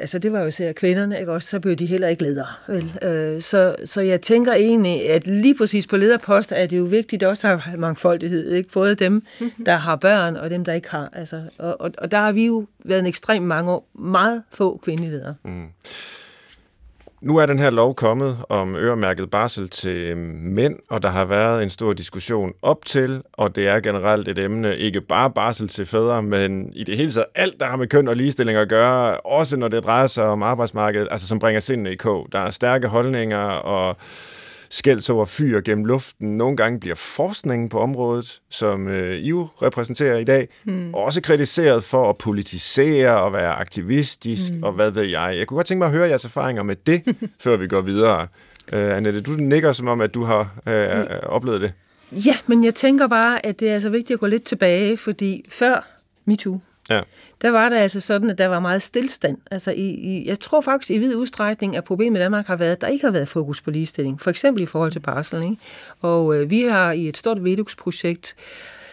altså det var jo især kvinderne, ikke? Også, så blev de heller ikke ledere. Vel? Øh, så, så jeg tænker egentlig, at lige præcis på lederposter er det jo vigtigt også at have mangfoldighed. Ikke? Både dem, mm-hmm. der har børn, og dem, der ikke har. Altså, og, og, og der har vi jo været en ekstremt mange år, meget få kvindelige ledere. Mm. Nu er den her lov kommet om øremærket barsel til øh, mænd, og der har været en stor diskussion op til, og det er generelt et emne, ikke bare barsel til fædre, men i det hele taget alt, der har med køn og ligestilling at gøre, også når det drejer sig om arbejdsmarkedet, altså som bringer sindene i kog. Der er stærke holdninger og skælds over fyr gennem luften. Nogle gange bliver forskningen på området, som øh, I jo repræsenterer i dag, mm. også kritiseret for at politisere og være aktivistisk, mm. og hvad ved jeg. Jeg kunne godt tænke mig at høre jeres erfaringer med det, før vi går videre. Uh, Annette, du nikker som om, at du har uh, oplevet det. Ja, men jeg tænker bare, at det er altså vigtigt at gå lidt tilbage, fordi før MeToo, Ja. Der var det altså sådan, at der var meget stillstand. Altså i, i, jeg tror faktisk i vid udstrækning, at problemet i Danmark har været, at der ikke har været fokus på ligestilling. For eksempel i forhold til barsel. Ikke? Og øh, vi har i et stort Velux-projekt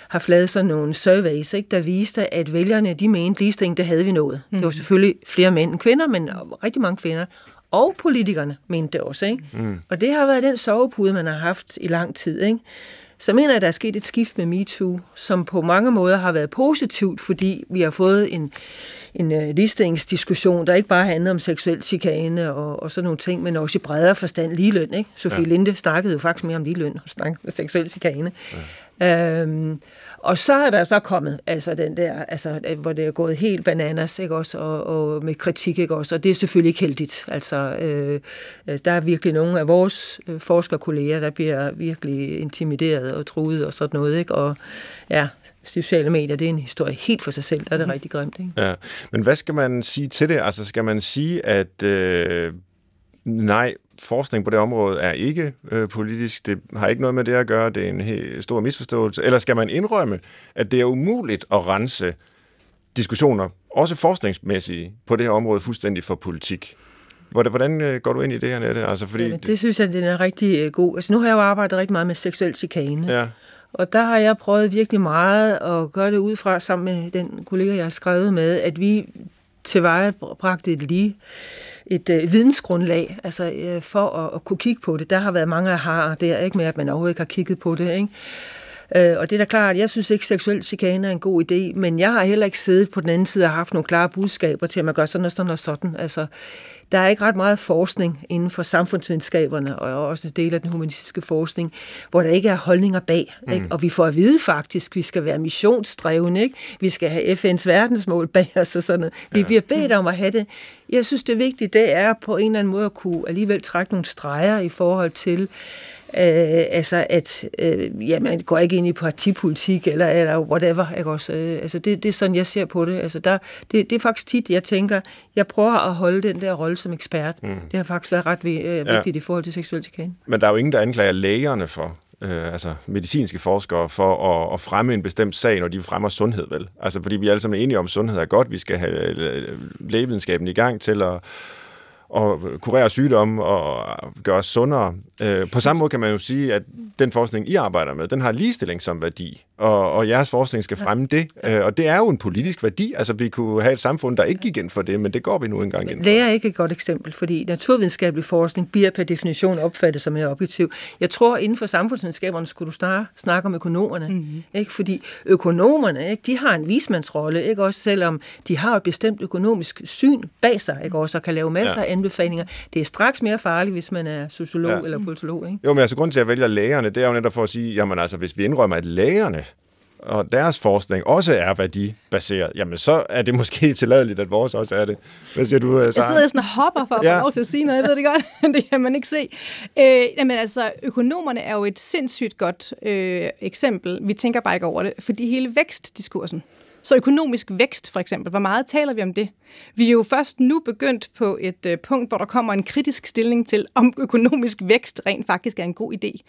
har lavet sådan nogle surveys, ikke, der viste, at vælgerne de mente ligestilling, det havde vi nået. Mm. Det var mhm. selvfølgelig flere mænd end kvinder, men rigtig mange kvinder. Og politikerne mente det også. Ikke? Mm. Og det har været den sovepude, man har haft i lang tid. Ikke? Så mener jeg, at der er sket et skift med MeToo, som på mange måder har været positivt, fordi vi har fået en, en uh, ligestillingsdiskussion, der ikke bare handler om seksuel chikane og, og sådan nogle ting, men også i bredere forstand ligeløn. Ikke? Sofie ja. Linde snakkede jo faktisk mere om ligeløn og snakkede om seksuel chikane. Ja. Øhm, og så er der så kommet, altså den der, altså, hvor det er gået helt bananas, ikke også, og, og med kritik, ikke også, og det er selvfølgelig ikke heldigt. Altså, øh, der er virkelig nogle af vores øh, forskerkolleger, der bliver virkelig intimideret og truet og sådan noget, ikke, og ja, sociale medier, det er en historie helt for sig selv, der er det mm. rigtig grimt, ikke? Ja, men hvad skal man sige til det? Altså, skal man sige, at øh, nej, forskning på det område er ikke øh, politisk, det har ikke noget med det at gøre, det er en helt stor misforståelse, eller skal man indrømme, at det er umuligt at rense diskussioner, også forskningsmæssige, på det her område fuldstændig for politik? Hvordan øh, går du ind i det her, Nette? Altså, fordi ja, det synes jeg, det er rigtig øh, god. Altså, nu har jeg jo arbejdet rigtig meget med seksuel chikane. Ja. Og der har jeg prøvet virkelig meget at gøre det ud fra, sammen med den kollega, jeg har skrevet med, at vi tilvejebragte et lige et øh, vidensgrundlag altså, øh, for at, at kunne kigge på det. Der har været mange af har der, ikke med at man overhovedet ikke har kigget på det. Ikke? Øh, og det er da klart, jeg synes ikke, at seksuel chikane er en god idé, men jeg har heller ikke siddet på den anden side og haft nogle klare budskaber til, at man gør sådan og sådan og sådan. Altså, der er ikke ret meget forskning inden for samfundsvidenskaberne, og også en del af den humanistiske forskning, hvor der ikke er holdninger bag. Mm. Ikke? Og vi får at vide faktisk, at vi skal være missionsdrevne, ikke? vi skal have FN's verdensmål bag os og sådan noget. Vi bliver bedt om at have det. Jeg synes, det vigtige det er på en eller anden måde at kunne alligevel trække nogle streger i forhold til, Øh, altså, at øh, ja, man går ikke ind i partipolitik eller, eller whatever. Ikke også? Øh, altså, det, det er sådan, jeg ser på det. Altså, der, det. Det er faktisk tit, jeg tænker, jeg prøver at holde den der rolle som ekspert. Mm. Det har faktisk været ret øh, vigtigt ja. i forhold til seksuel chikane. Men der er jo ingen, der anklager lægerne for øh, altså medicinske forskere for at, at fremme en bestemt sag, når de fremmer sundhed, vel? Altså, fordi vi er alle sammen enige om, at sundhed er godt, vi skal have øh, lægevidenskaben i gang til at og kurere sygdomme og gøre os sundere. Øh, på samme måde kan man jo sige, at den forskning, I arbejder med, den har ligestilling som værdi, og, og jeres forskning skal fremme det. Øh, og det er jo en politisk værdi. Altså, vi kunne have et samfund, der ikke gik ind for det, men det går vi nu engang ind for. Lærer er ikke et godt eksempel, fordi naturvidenskabelig forskning bliver per definition opfattet som mere objektiv. Jeg tror, inden for samfundsvidenskaberne skulle du snarere snakke om økonomerne. Mm-hmm. Ikke? Fordi økonomerne, ikke? de har en vismandsrolle, ikke? også selvom de har et bestemt økonomisk syn bag sig, ikke? også og kan lave masser ja. af anbefalinger. Det er straks mere farligt, hvis man er sociolog ja. eller politolog. Ikke? Jo, men altså grund til, at jeg vælger lægerne, det er jo netop for at sige, jamen altså, hvis vi indrømmer, at lægerne og deres forskning også er værdibaseret, jamen så er det måske tilladeligt, at vores også er det. Hvad siger du, Jeg sidder sådan og hopper for at ja. få lov til at sige noget, jeg ved det godt, det kan man ikke se. Øh, jamen altså, økonomerne er jo et sindssygt godt øh, eksempel. Vi tænker bare ikke over det, fordi hele vækstdiskursen, så økonomisk vækst for eksempel, hvor meget taler vi om det? Vi er jo først nu begyndt på et øh, punkt, hvor der kommer en kritisk stilling til, om økonomisk vækst rent faktisk er en god idé.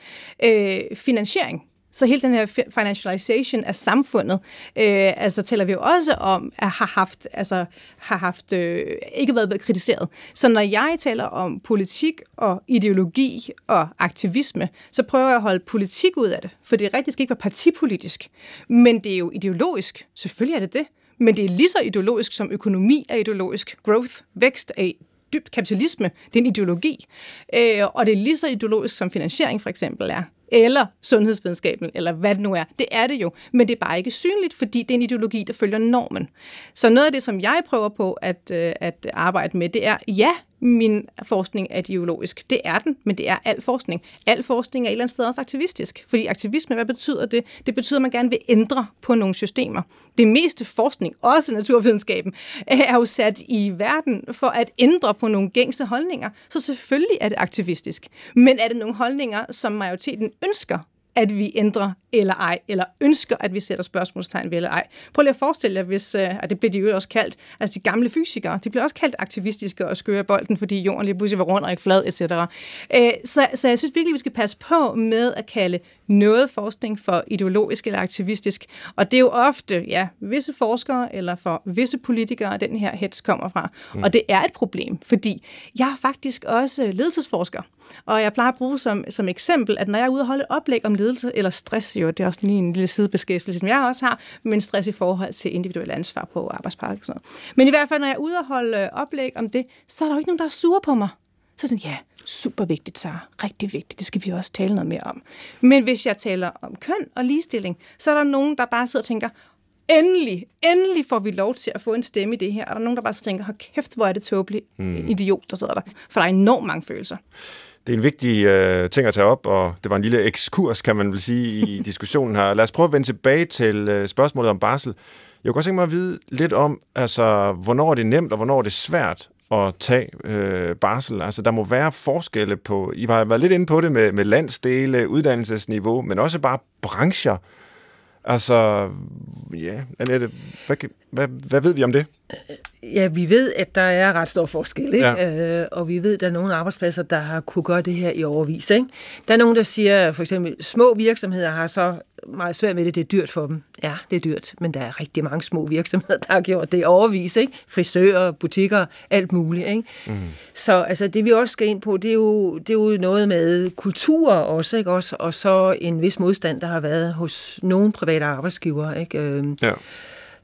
Øh, finansiering så hele den her financialization af samfundet, øh, altså taler vi jo også om, at har haft, altså, har haft øh, ikke været kritiseret. Så når jeg taler om politik og ideologi og aktivisme, så prøver jeg at holde politik ud af det. For det er rigtigt, skal ikke være partipolitisk. Men det er jo ideologisk. Selvfølgelig er det det. Men det er lige så ideologisk, som økonomi er ideologisk. Growth, vækst er dybt kapitalisme. Det er en ideologi. Øh, og det er lige så ideologisk, som finansiering for eksempel er eller sundhedsvidenskaben, eller hvad det nu er. Det er det jo, men det er bare ikke synligt, fordi det er en ideologi, der følger normen. Så noget af det, som jeg prøver på at, øh, at arbejde med, det er, ja, min forskning er ideologisk. Det er den, men det er al forskning. Al forskning er et eller andet sted også aktivistisk. Fordi aktivisme, hvad betyder det? Det betyder, at man gerne vil ændre på nogle systemer. Det meste forskning, også naturvidenskaben, er jo sat i verden for at ændre på nogle gængse holdninger. Så selvfølgelig er det aktivistisk. Men er det nogle holdninger, som majoriteten ønsker at vi ændrer eller ej, eller ønsker, at vi sætter spørgsmålstegn ved eller ej. Prøv lige at forestille jer, hvis, øh, og det blev de jo også kaldt, altså de gamle fysikere, de blev også kaldt aktivistiske og skøre bolden, fordi jorden lige pludselig var rund og ikke flad, etc. Øh, så, så jeg synes virkelig, vi skal passe på med at kalde noget forskning for ideologisk eller aktivistisk. Og det er jo ofte, ja, visse forskere eller for visse politikere, den her hets kommer fra. Mm. Og det er et problem, fordi jeg er faktisk også ledelsesforsker. Og jeg plejer at bruge som, som eksempel, at når jeg er ude og holde oplæg om ledelse eller stress, jo, det er også lige en lille sidebeskæftigelse, som jeg også har, men stress i forhold til individuelt ansvar på noget. Men i hvert fald, når jeg er ude og holde øh, oplæg om det, så er der jo ikke nogen, der er sure på mig. Så sådan, ja, super vigtigt, så rigtig vigtigt, det skal vi også tale noget mere om. Men hvis jeg taler om køn og ligestilling, så er der nogen, der bare sidder og tænker, endelig, endelig får vi lov til at få en stemme i det her. Og der er nogen, der bare tænker, hold kæft, hvor er det tåbeligt mm. idiot, der sidder der. For der er enormt mange følelser. Det er en vigtig øh, ting at tage op, og det var en lille ekskurs, kan man vel sige, i diskussionen her. Lad os prøve at vende tilbage til øh, spørgsmålet om barsel. Jeg kunne godt tænke mig at vide lidt om, altså, hvornår er det nemt, og hvornår er det svært at tage øh, barsel. Altså, der må være forskelle på, I har været lidt inde på det med, med landsdele, uddannelsesniveau, men også bare brancher. Altså, ja, Annette, hvad, hvad, hvad ved vi om det? Ja, vi ved, at der er ret stor forskel, ikke? Ja. Øh, og vi ved, at der er nogle arbejdspladser, der har kunne gøre det her i overvis. Ikke? Der er nogen, der siger, for eksempel, små virksomheder har så meget svært med det, det er dyrt for dem. Ja, det er dyrt, men der er rigtig mange små virksomheder, der har gjort det overvis. Ikke? Frisører, butikker, alt muligt. Ikke? Mm. Så altså, det vi også skal ind på, det er jo, det er jo noget med kultur også, ikke? også, og så en vis modstand, der har været hos nogle private arbejdsgivere. Ikke? Øhm, ja.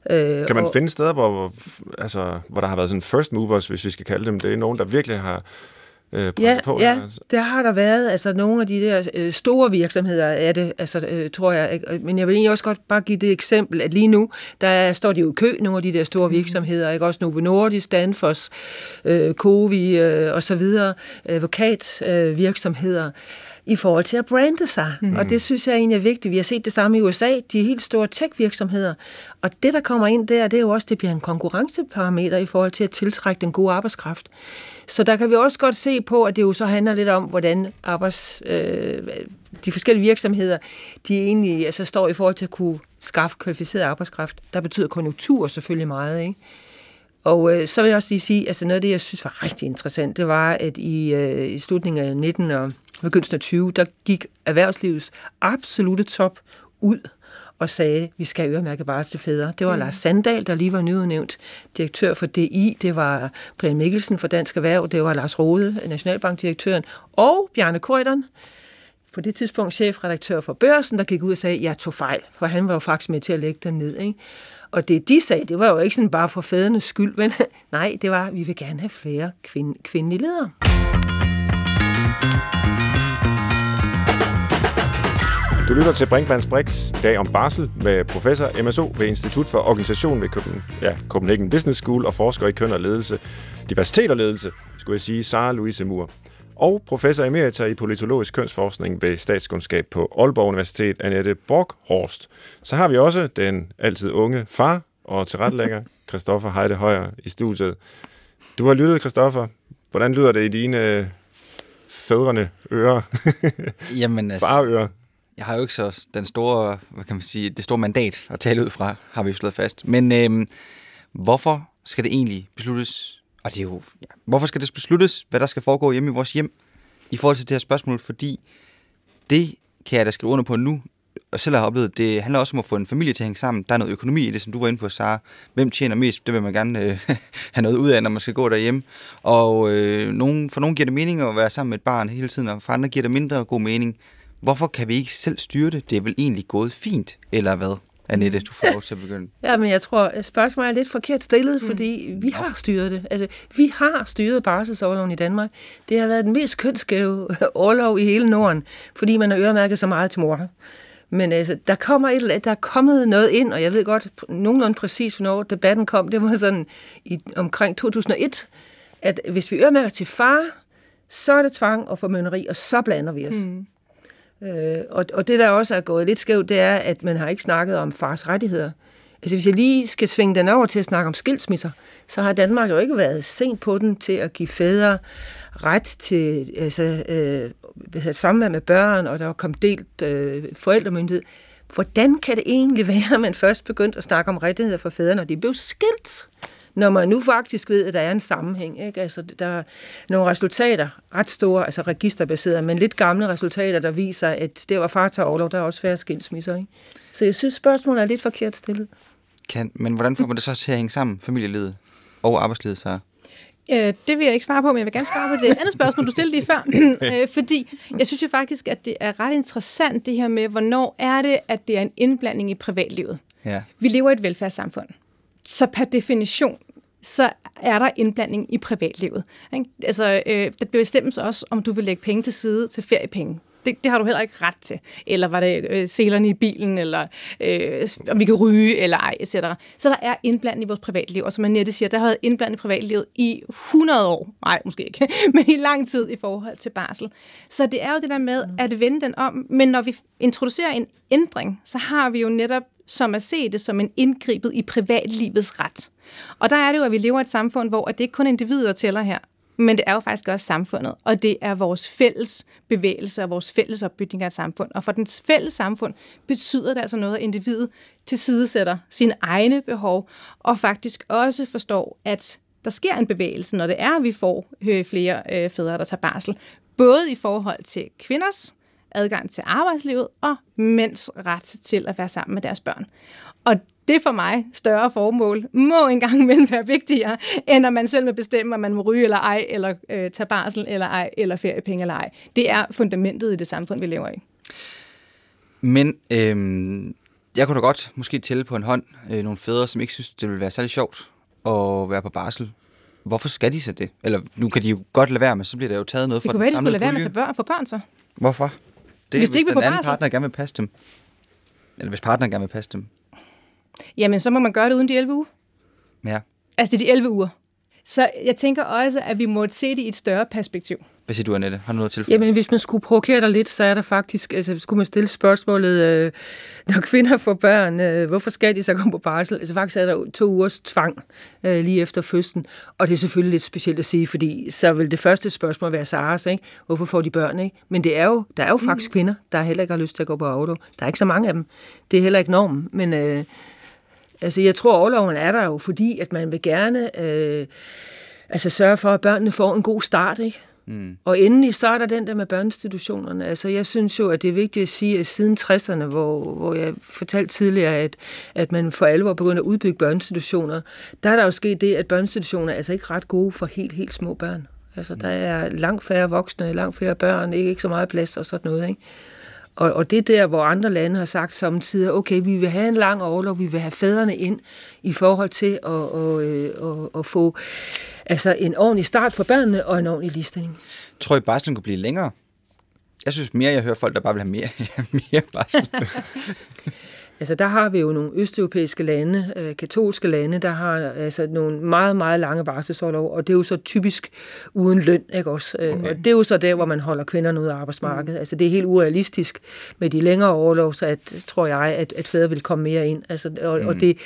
Øh, kan man og, finde steder, hvor, altså, hvor der har været sådan first movers, hvis vi skal kalde dem det? Er nogen, der virkelig har øh, ja, på? Ja, altså. det har der været. Altså nogle af de der øh, store virksomheder er det, altså, øh, tror jeg. Ikke? Men jeg vil egentlig også godt bare give det eksempel, at lige nu, der står de jo i kø, nogle af de der store mm. virksomheder, ikke? også Novo Nordisk, Danfoss, øh, Covi øh, og så videre, advokatvirksomheder. Øh, virksomheder i forhold til at brande sig. Mm. Og det synes jeg egentlig er vigtigt. Vi har set det samme i USA, de helt store tech-virksomheder. Og det, der kommer ind der, det er jo også, det bliver en konkurrenceparameter i forhold til at tiltrække den gode arbejdskraft. Så der kan vi også godt se på, at det jo så handler lidt om, hvordan arbejds, øh, de forskellige virksomheder, de egentlig altså, står i forhold til at kunne skaffe kvalificeret arbejdskraft. Der betyder konjunktur selvfølgelig meget, ikke? Og øh, så vil jeg også lige sige, altså noget af det, jeg synes var rigtig interessant, det var, at i, øh, i slutningen af 19 og begyndelsen af 20, der gik erhvervslivets absolute top ud og sagde, at vi skal øremærke bare til fædre. Det var mm. Lars Sandal, der lige var nyudnævnt direktør for DI, det var Brian Mikkelsen for Dansk Erhverv, det var Lars Rode, Nationalbankdirektøren, og Bjarne Krøjderen, på det tidspunkt chefredaktør for Børsen, der gik ud og sagde, at jeg tog fejl, for han var jo faktisk med til at lægge den ned. Ikke? Og det de sagde, det var jo ikke sådan bare for fædrenes skyld, men nej, det var, at vi vil gerne have flere kvinde, kvindelige ledere. Du lytter til Brinkmanns Brix, i dag om barsel med professor MSO ved Institut for Organisation ved Copenhagen, ja, Copenhagen Business School og forsker i køn og ledelse, diversitet og ledelse, skulle jeg sige, Sara Louise Mur. Og professor emerita i politologisk kønsforskning ved statskundskab på Aalborg Universitet, Annette Borghorst. Så har vi også den altid unge far og tilrettelægger, Christoffer Heide Højer, i studiet. Du har lyttet, Christoffer. Hvordan lyder det i dine fædrene ører? Jamen, altså, Farører? Jeg har jo ikke så den store, hvad kan man sige, det store mandat at tale ud fra, har vi jo slået fast. Men øhm, hvorfor skal det egentlig besluttes, og det er jo, ja, hvorfor skal det besluttes, hvad der skal foregå hjemme i vores hjem, i forhold til det her spørgsmål, fordi det kan jeg da skrive under på nu, og selv har oplevet, det handler også om at få en familie til at hænge sammen. Der er noget økonomi i det, som du var inde på, Sara. Hvem tjener mest? Det vil man gerne øh, have noget ud af, når man skal gå derhjemme. Og øh, nogen, for nogen giver det mening at være sammen med et barn hele tiden, og for andre giver det mindre god mening. Hvorfor kan vi ikke selv styre det? Det er vel egentlig gået fint, eller hvad? Annette, du får lov til at begynde. Ja, men jeg tror, at spørgsmålet er lidt forkert stillet, mm. fordi vi har styret det. Altså, vi har styret barselsårloven i Danmark. Det har været den mest kønsskæve årlov i hele Norden, fordi man har øremærket så meget til mor. Men altså, der, kommer et, der er kommet noget ind, og jeg ved godt nogenlunde præcis, hvornår debatten kom. Det var sådan i, omkring 2001, at hvis vi øremærker til far, så er det tvang og formønneri, og så blander vi os. Mm. Øh, og, og det, der også er gået lidt skævt, det er, at man har ikke snakket om fars rettigheder. Altså hvis jeg lige skal svinge den over til at snakke om skilsmisser, så har Danmark jo ikke været sent på den til at give fædre ret til altså, øh, samvær med børn, og der var kommet delt øh, forældremyndighed. Hvordan kan det egentlig være, at man først begyndte at snakke om rettigheder for fædre, når de blev skilt? Når man nu faktisk ved, at der er en sammenhæng. Ikke? Altså, der er nogle resultater, ret store, altså registerbaserede, men lidt gamle resultater, der viser, at det var far tager overlov, der er også færre skilsmisser. Ikke? Så jeg synes, spørgsmålet er lidt forkert stillet. Kan, men hvordan får man det så til at hænge sammen, familielivet og arbejdslivet så? Øh, det vil jeg ikke svare på, men jeg vil gerne svare på det andet spørgsmål, du stillede lige før. øh, fordi jeg synes jo faktisk, at det er ret interessant det her med, hvornår er det, at det er en indblanding i privatlivet. Ja. Vi lever i et velfærdssamfund. Så per definition, så er der indblanding i privatlivet. Ikke? Altså, øh, det bestemmes også, om du vil lægge penge til side til feriepenge. Det, det har du heller ikke ret til. Eller var det øh, selerne i bilen, eller øh, om vi kan ryge, eller ej, etc. Så der er indblanding i vores privatliv, og som Annette siger, der har været indblanding i privatlivet i 100 år. Nej, måske ikke, men i lang tid i forhold til barsel. Så det er jo det der med at vende den om. Men når vi introducerer en ændring, så har vi jo netop som at se det som en indgribet i privatlivets ret. Og der er det jo, at vi lever i et samfund, hvor det ikke kun er individer, der tæller her, men det er jo faktisk også samfundet, og det er vores fælles bevægelse og vores fælles opbygning af et samfund. Og for den fælles samfund betyder det altså noget, at individet tilsidesætter sine egne behov, og faktisk også forstår, at der sker en bevægelse, når det er, at vi får øh, flere øh, fædre, der tager barsel. Både i forhold til kvinders adgang til arbejdslivet og mænds ret til at være sammen med deres børn. Og det for mig større formål må engang imellem være vigtigere, end at man selv vil bestemme, om man må ryge eller ej, eller øh, tage barsel eller ej, eller feriepenge eller ej. Det er fundamentet i det samfund, vi lever i. Men øhm, jeg kunne da godt måske tælle på en hånd øh, nogle fædre, som ikke synes, det vil være særlig sjovt at være på barsel. Hvorfor skal de så det? Eller nu kan de jo godt lade være, men så bliver der jo taget noget fra den samlede Det kunne være, de kunne lade være med at tage børn, for børn så. Hvorfor? Det hvis, de ikke hvis den anden barsel. partner gerne vil passe dem. Eller hvis partneren gerne vil passe dem. Jamen, så må man gøre det uden de 11 uger. Ja. Altså, det er de 11 uger. Så jeg tænker også, at vi må se det i et større perspektiv. Hvad siger du, Annette? Har du noget til? Jamen, hvis man skulle provokere dig lidt, så er der faktisk, altså skulle man stille spørgsmålet, øh, når kvinder får børn, øh, hvorfor skal de så komme på barsel? Altså faktisk er der to ugers tvang øh, lige efter fødslen, og det er selvfølgelig lidt specielt at sige, fordi så vil det første spørgsmål være Saras, ikke? Hvorfor får de børn, ikke? Men det er jo, der er jo faktisk mm. kvinder, der heller ikke har lyst til at gå på auto. Der er ikke så mange af dem. Det er heller ikke normen, men øh, altså jeg tror, overloven er der jo, fordi at man vil gerne øh, altså sørge for, at børnene får en god start, ikke? Mm. Og endelig så er der den der med børneinstitutionerne. Altså jeg synes jo, at det er vigtigt at sige, at siden 60'erne, hvor, hvor jeg fortalte tidligere, at, at man for alvor begynder at udbygge børneinstitutioner, der er der jo sket det, at børneinstitutioner er altså ikke ret gode for helt, helt små børn. Altså der er langt færre voksne, langt færre børn, ikke, ikke så meget plads og sådan noget. Ikke? Og, og det er der, hvor andre lande har sagt samtidig, okay, vi vil have en lang overlov, vi vil have fædrene ind i forhold til at, at, at, at få altså en ordentlig start for børnene og en ordentlig ligestilling. Tror I, barslen kunne blive længere? Jeg synes mere, jeg hører folk, der bare vil have mere, mere barsel. Altså der har vi jo nogle østeuropæiske lande, øh, katolske lande, der har altså nogle meget, meget lange barselsårlov, og det er jo så typisk uden løn, ikke også? Øh, okay. Og det er jo så der, hvor man holder kvinderne ud af arbejdsmarkedet. Mm. Altså det er helt urealistisk med de længere overlov, så at, tror jeg, at, at fædre vil komme mere ind. Altså, og, mm. og det,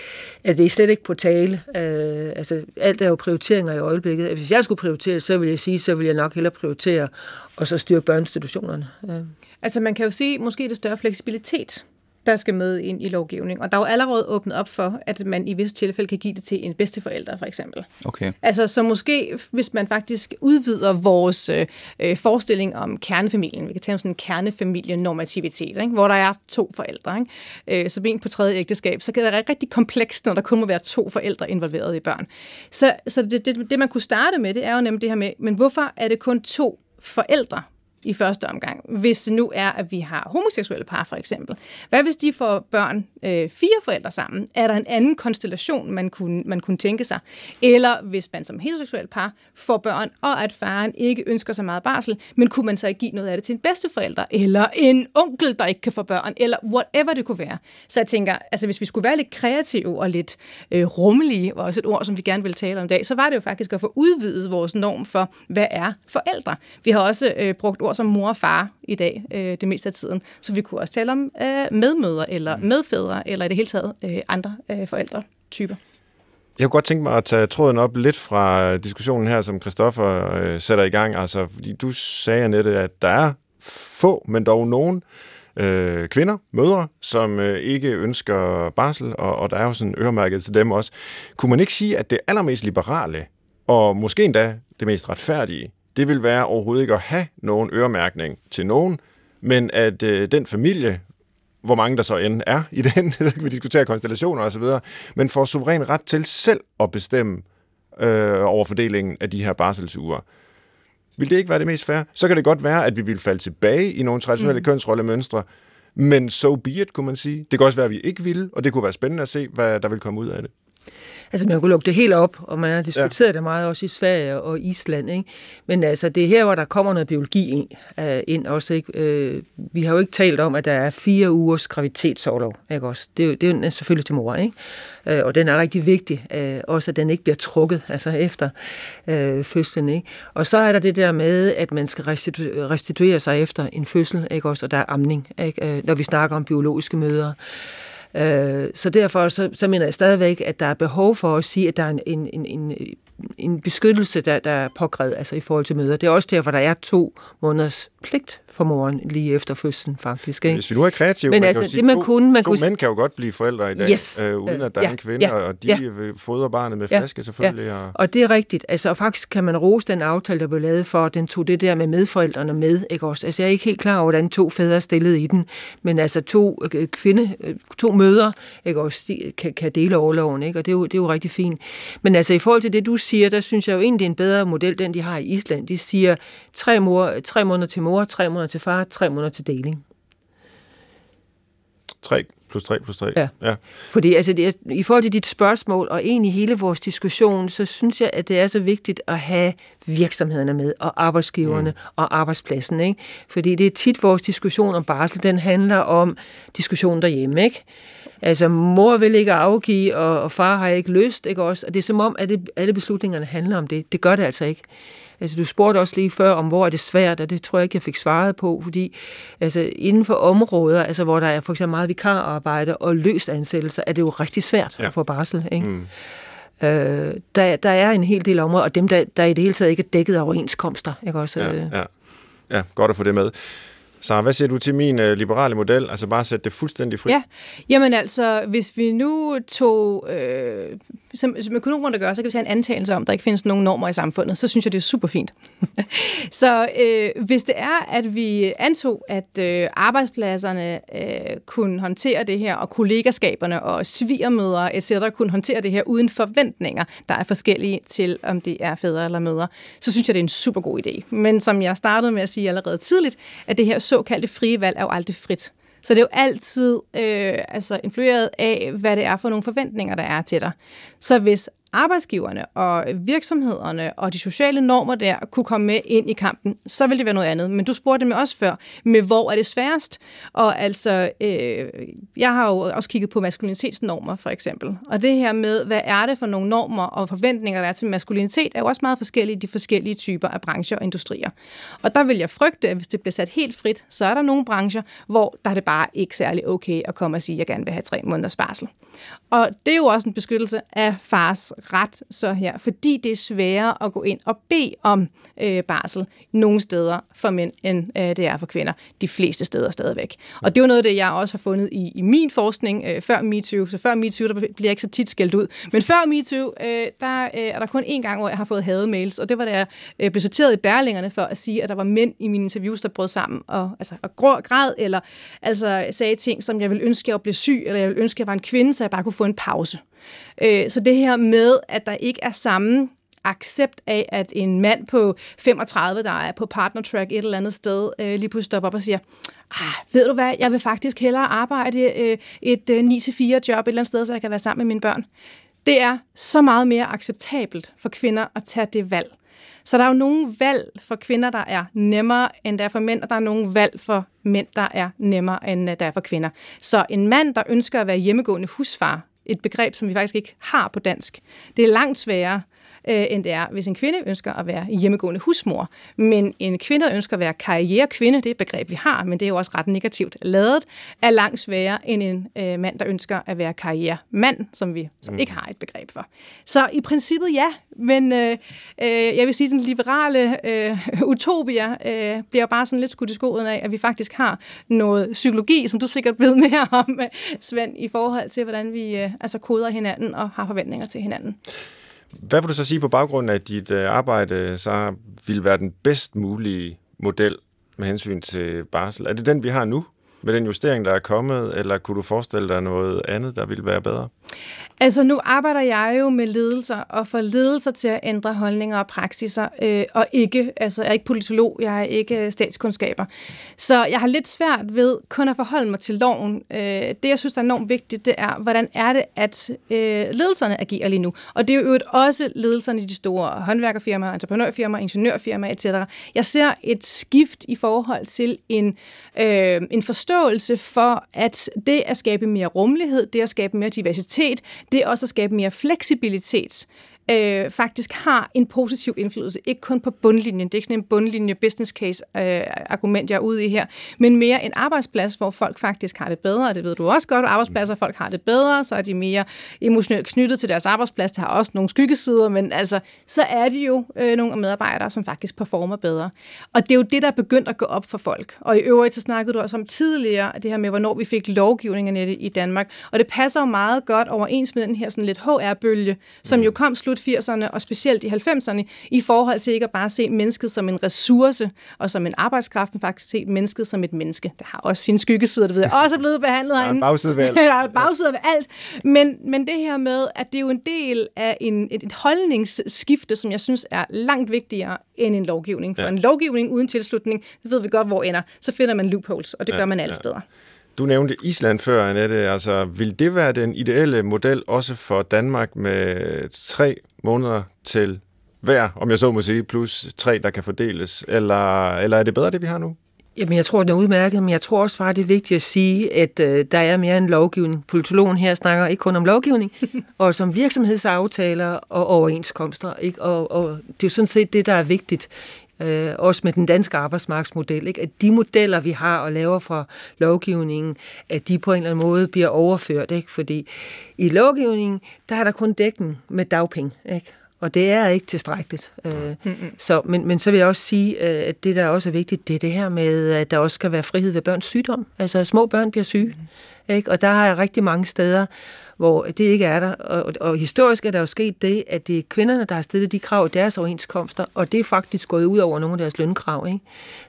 altså, det er slet ikke på tale. Øh, altså alt er jo prioriteringer i øjeblikket. Altså, hvis jeg skulle prioritere, så vil jeg sige, så vil jeg nok hellere prioritere og så styrke børneinstitutionerne. Øh. Altså man kan jo sige, måske det større fleksibilitet der skal med ind i lovgivning. Og der er jo allerede åbnet op for, at man i visse tilfælde kan give det til en bedsteforælder, for eksempel. Okay. Altså, så måske, hvis man faktisk udvider vores øh, forestilling om kernefamilien, vi kan tale om sådan en kernefamilienormativitet, ikke? hvor der er to forældre, ikke? Øh, som en på tredje ægteskab, så kan det være rigtig komplekst, når der kun må være to forældre involveret i børn. Så, så det, det, det, man kunne starte med, det er jo nemlig det her med, men hvorfor er det kun to forældre, i første omgang, hvis det nu er, at vi har homoseksuelle par for eksempel. Hvad hvis de får børn, øh, fire forældre sammen? Er der en anden konstellation, man kunne, man kunne tænke sig? Eller hvis man som heteroseksuel par får børn, og at faren ikke ønsker så meget barsel, men kunne man så ikke give noget af det til en bedsteforælder? Eller en onkel, der ikke kan få børn? Eller whatever det kunne være. Så jeg tænker, altså hvis vi skulle være lidt kreative og lidt øh, rummelige, var også et ord, som vi gerne vil tale om i dag, så var det jo faktisk at få udvidet vores norm for, hvad er forældre? Vi har også øh, brugt ord som mor og far i dag øh, det meste af tiden. Så vi kunne også tale om øh, medmødre eller mm. medfædre, eller i det hele taget øh, andre øh, forældretyper. Jeg kunne godt tænke mig at tage tråden op lidt fra diskussionen her, som Christoffer øh, sætter i gang. Altså, fordi du sagde, Annette, at der er få, men dog nogen øh, kvinder, mødre, som øh, ikke ønsker barsel, og, og der er jo sådan øremærket til dem også. Kunne man ikke sige, at det allermest liberale, og måske endda det mest retfærdige, det vil være overhovedet ikke at have nogen øremærkning til nogen, men at øh, den familie, hvor mange der så end er i den, så kan vi diskutere konstellationer osv., men får suveræn ret til selv at bestemme øh, over fordelingen af de her barselsuger. Vil det ikke være det mest fair? Så kan det godt være, at vi vil falde tilbage i nogle traditionelle mm. kønsrollemønstre, men so be it, kunne man sige. Det kan også være, at vi ikke vil, og det kunne være spændende at se, hvad der vil komme ud af det. Altså man kunne lukke det helt op, og man har diskuteret ja. det meget også i Sverige og Island. Ikke? Men altså det er her, hvor der kommer noget biologi ind, uh, ind også. Ikke? Uh, vi har jo ikke talt om, at der er fire ugers graviditetsorlov. Ikke også? Det, er jo, det er selvfølgelig til mor, ikke? Uh, og den er rigtig vigtig. Uh, også at den ikke bliver trukket altså efter uh, fødslen. Ikke? Og så er der det der med, at man skal restitu- restituere sig efter en fødsel, ikke også? og der er amning, ikke? Uh, når vi snakker om biologiske møder. Øh, Øh, så derfor så, så mener jeg stadigvæk, at der er behov for at sige, at der er en, en, en, en beskyttelse, der, der er påkrævet altså i forhold til møder. Det er også derfor, der er to måneders pligt for moren lige efter fødslen, faktisk. Ikke? Hvis vi nu er kreative, Men man altså, kan jo sige, det, man to, kunne, man to kunne... mænd kan jo godt blive forældre i dag, yes. øh, uden at der ja, er en kvinde, ja, og de ja. fodrer barnet med flaske ja, selvfølgelig. Ja. Og... og det er rigtigt. Altså, og faktisk kan man rose den aftale, der blev lavet for, at den tog det der med medforældrene med. Ikke også? Altså, jeg er ikke helt klar over, hvordan to fædre stillede i den, men altså to øh, kvinde, øh, to møder ikke også, de kan, kan dele overloven, ikke? og det er, jo, det er jo rigtig fint. Men altså, i forhold til det, du siger, der synes jeg jo egentlig, det er en bedre model, den de har i Island. De siger tre, mor, tre måneder til mor, tre måneder til far, tre måneder til deling. 3 plus 3 plus 3. Ja. ja. Fordi altså, det er, i forhold til dit spørgsmål, og egentlig hele vores diskussion, så synes jeg, at det er så vigtigt at have virksomhederne med, og arbejdsgiverne mm. og arbejdspladsen. Ikke? Fordi det er tit vores diskussion om barsel, den handler om diskussionen derhjemme. Ikke? Altså, mor vil ikke afgive, og, og far har ikke lyst, ikke også? Og det er som om, at det, alle beslutningerne handler om det. Det gør det altså ikke. Altså, du spurgte også lige før om, hvor er det svært, og det tror jeg ikke, jeg fik svaret på, fordi altså, inden for områder, altså, hvor der er for eksempel meget vikararbejde og løst ansættelser, er det jo rigtig svært ja. at få barsel. Ikke? Mm. Øh, der, der er en hel del områder, og dem, der, der i det hele taget ikke er dækket af overenskomster. Ikke også? Ja, ja. ja, godt at få det med. Så hvad siger du til min øh, liberale model? Altså bare sætte det fuldstændig fri? Ja, jamen altså, hvis vi nu tog øh, som, som økonomerne gør, så kan vi tage en antagelse om, at der ikke findes nogen normer i samfundet. Så synes jeg, det er super fint. så øh, hvis det er, at vi antog, at øh, arbejdspladserne øh, kunne håndtere det her, og kollegaskaberne og svigermøder etc. kunne håndtere det her uden forventninger, der er forskellige til, om det er fædre eller mødre, så synes jeg, det er en super god idé. Men som jeg startede med at sige allerede tidligt, at det her såkaldte frie valg er jo aldrig frit. Så det er jo altid øh, altså influeret af, hvad det er for nogle forventninger, der er til dig. Så hvis arbejdsgiverne og virksomhederne og de sociale normer der kunne komme med ind i kampen, så ville det være noget andet. Men du spurgte mig også før, med hvor er det sværest? Og altså, øh, jeg har jo også kigget på maskulinitetsnormer, for eksempel. Og det her med, hvad er det for nogle normer og forventninger, der er til maskulinitet, er jo også meget forskellige i de forskellige typer af brancher og industrier. Og der vil jeg frygte, at hvis det bliver sat helt frit, så er der nogle brancher, hvor der er det bare ikke særlig okay at komme og sige, at jeg gerne vil have tre måneders barsel. Og det er jo også en beskyttelse af fars ret så her, fordi det er sværere at gå ind og bede om øh, barsel nogle steder for mænd, end øh, det er for kvinder. De fleste steder stadigvæk. Og det er jo noget af det, jeg også har fundet i, i min forskning øh, før MeToo. Så før MeToo, der bliver ikke så tit skældt ud. Men før MeToo, øh, der øh, er der kun én gang, hvor jeg har fået hademails, og det var da jeg øh, blev citeret i Berlingerne for at sige, at der var mænd i mine interviews, der brød sammen og, altså, og græd, eller altså, sagde ting, som jeg ville ønske, at jeg blev syg, eller jeg ville ønske, at jeg var en kvinde, så jeg bare kunne få en pause. Øh, så det her med, at der ikke er samme accept af, at en mand på 35, der er på partner track et eller andet sted, øh, lige pludselig stopper op og siger, ah, ved du hvad, jeg vil faktisk hellere arbejde øh, et øh, 9-4 job et eller andet sted, så jeg kan være sammen med mine børn. Det er så meget mere acceptabelt for kvinder at tage det valg. Så der er jo nogle valg for kvinder, der er nemmere, end der er for mænd, og der er nogle valg for mænd, der er nemmere, end øh, der er for kvinder. Så en mand, der ønsker at være hjemmegående husfar, et begreb, som vi faktisk ikke har på dansk. Det er langt sværere øh, end det er, hvis en kvinde ønsker at være hjemmegående husmor. Men en kvinde ønsker at være karrierekvinde, det er et begreb, vi har, men det er jo også ret negativt lavet, er langt sværere end en øh, mand, der ønsker at være karrieremand, som vi som mm. ikke har et begreb for. Så i princippet ja, men øh, øh, jeg vil sige, at den liberale øh, utopia øh, bliver bare sådan lidt skudt i skoen af, at vi faktisk har noget psykologi, som du sikkert ved mere om, Svend, i forhold til, hvordan vi øh, altså koder hinanden og har forventninger til hinanden. Hvad vil du så sige på baggrund af dit øh, arbejde, så vil være den bedst mulige model med hensyn til barsel? Er det den, vi har nu, med den justering, der er kommet, eller kunne du forestille dig noget andet, der ville være bedre? Altså nu arbejder jeg jo med ledelser og får ledelser til at ændre holdninger og praksiser, øh, og ikke, altså jeg er ikke politolog, jeg er ikke øh, statskundskaber. Så jeg har lidt svært ved kun at forholde mig til loven. Øh, det jeg synes er enormt vigtigt, det er, hvordan er det, at øh, ledelserne agerer lige nu. Og det er jo også ledelserne i de store håndværkerfirmaer, entreprenørfirmaer, ingeniørfirmaer etc. Jeg ser et skift i forhold til en, øh, en forståelse for, at det at skabe mere rummelighed, det at skabe mere diversitet, det er også at skabe mere fleksibilitet øh, faktisk har en positiv indflydelse. Ikke kun på bundlinjen. Det er ikke sådan en bundlinje business case øh, argument, jeg er ude i her, men mere en arbejdsplads, hvor folk faktisk har det bedre. Det ved du også godt. Arbejdspladser, folk har det bedre, så er de mere emotionelt knyttet til deres arbejdsplads. Det har også nogle skyggesider, men altså, så er de jo øh, nogle medarbejdere, som faktisk performer bedre. Og det er jo det, der er begyndt at gå op for folk. Og i øvrigt, så snakkede du også om tidligere, det her med, hvornår vi fik lovgivningen i Danmark. Og det passer jo meget godt overens med den her sådan lidt HR-bølge, som jo kom slut slut 80'erne og specielt i 90'erne, i forhold til ikke at bare se mennesket som en ressource og som en arbejdskraft, men faktisk se mennesket som et menneske. Det har også sine skyggesider, det ved jeg også er blevet behandlet. Der er bagside ved alt. Er bagside ved alt. Men, men det her med, at det er jo en del af en, et, et holdningsskifte, som jeg synes er langt vigtigere end en lovgivning. For ja. en lovgivning uden tilslutning, det ved vi godt, hvor ender. Så finder man loopholes, og det ja, gør man alle ja. steder. Du nævnte Island før, Annette. Altså, vil det være den ideelle model også for Danmark med tre måneder til hver, om jeg så må sige, plus tre, der kan fordeles? Eller, eller er det bedre, det vi har nu? Jamen, jeg tror, det er udmærket, men jeg tror også bare, det er vigtigt at sige, at øh, der er mere end lovgivning. Politologen her snakker ikke kun om lovgivning, og som virksomhedsaftaler og overenskomster. Ikke? Og, og det er jo sådan set det, der er vigtigt øh, også med den danske arbejdsmarkedsmodel, ikke? at de modeller, vi har og laver fra lovgivningen, at de på en eller anden måde bliver overført. Ikke? Fordi i lovgivningen, der er der kun dækken med dagpenge. Ikke? Og det er ikke tilstrækkeligt. Øh, mm-hmm. så, men, men så vil jeg også sige, øh, at det, der også er vigtigt, det er det her med, at der også skal være frihed ved børns sygdom. Altså, små børn bliver syge. Mm. Ikke? Og der er rigtig mange steder, hvor det ikke er der. Og, og historisk er der jo sket det, at det er kvinderne, der har stillet de krav i deres overenskomster, og det er faktisk gået ud over nogle af deres lønkrav. Ikke?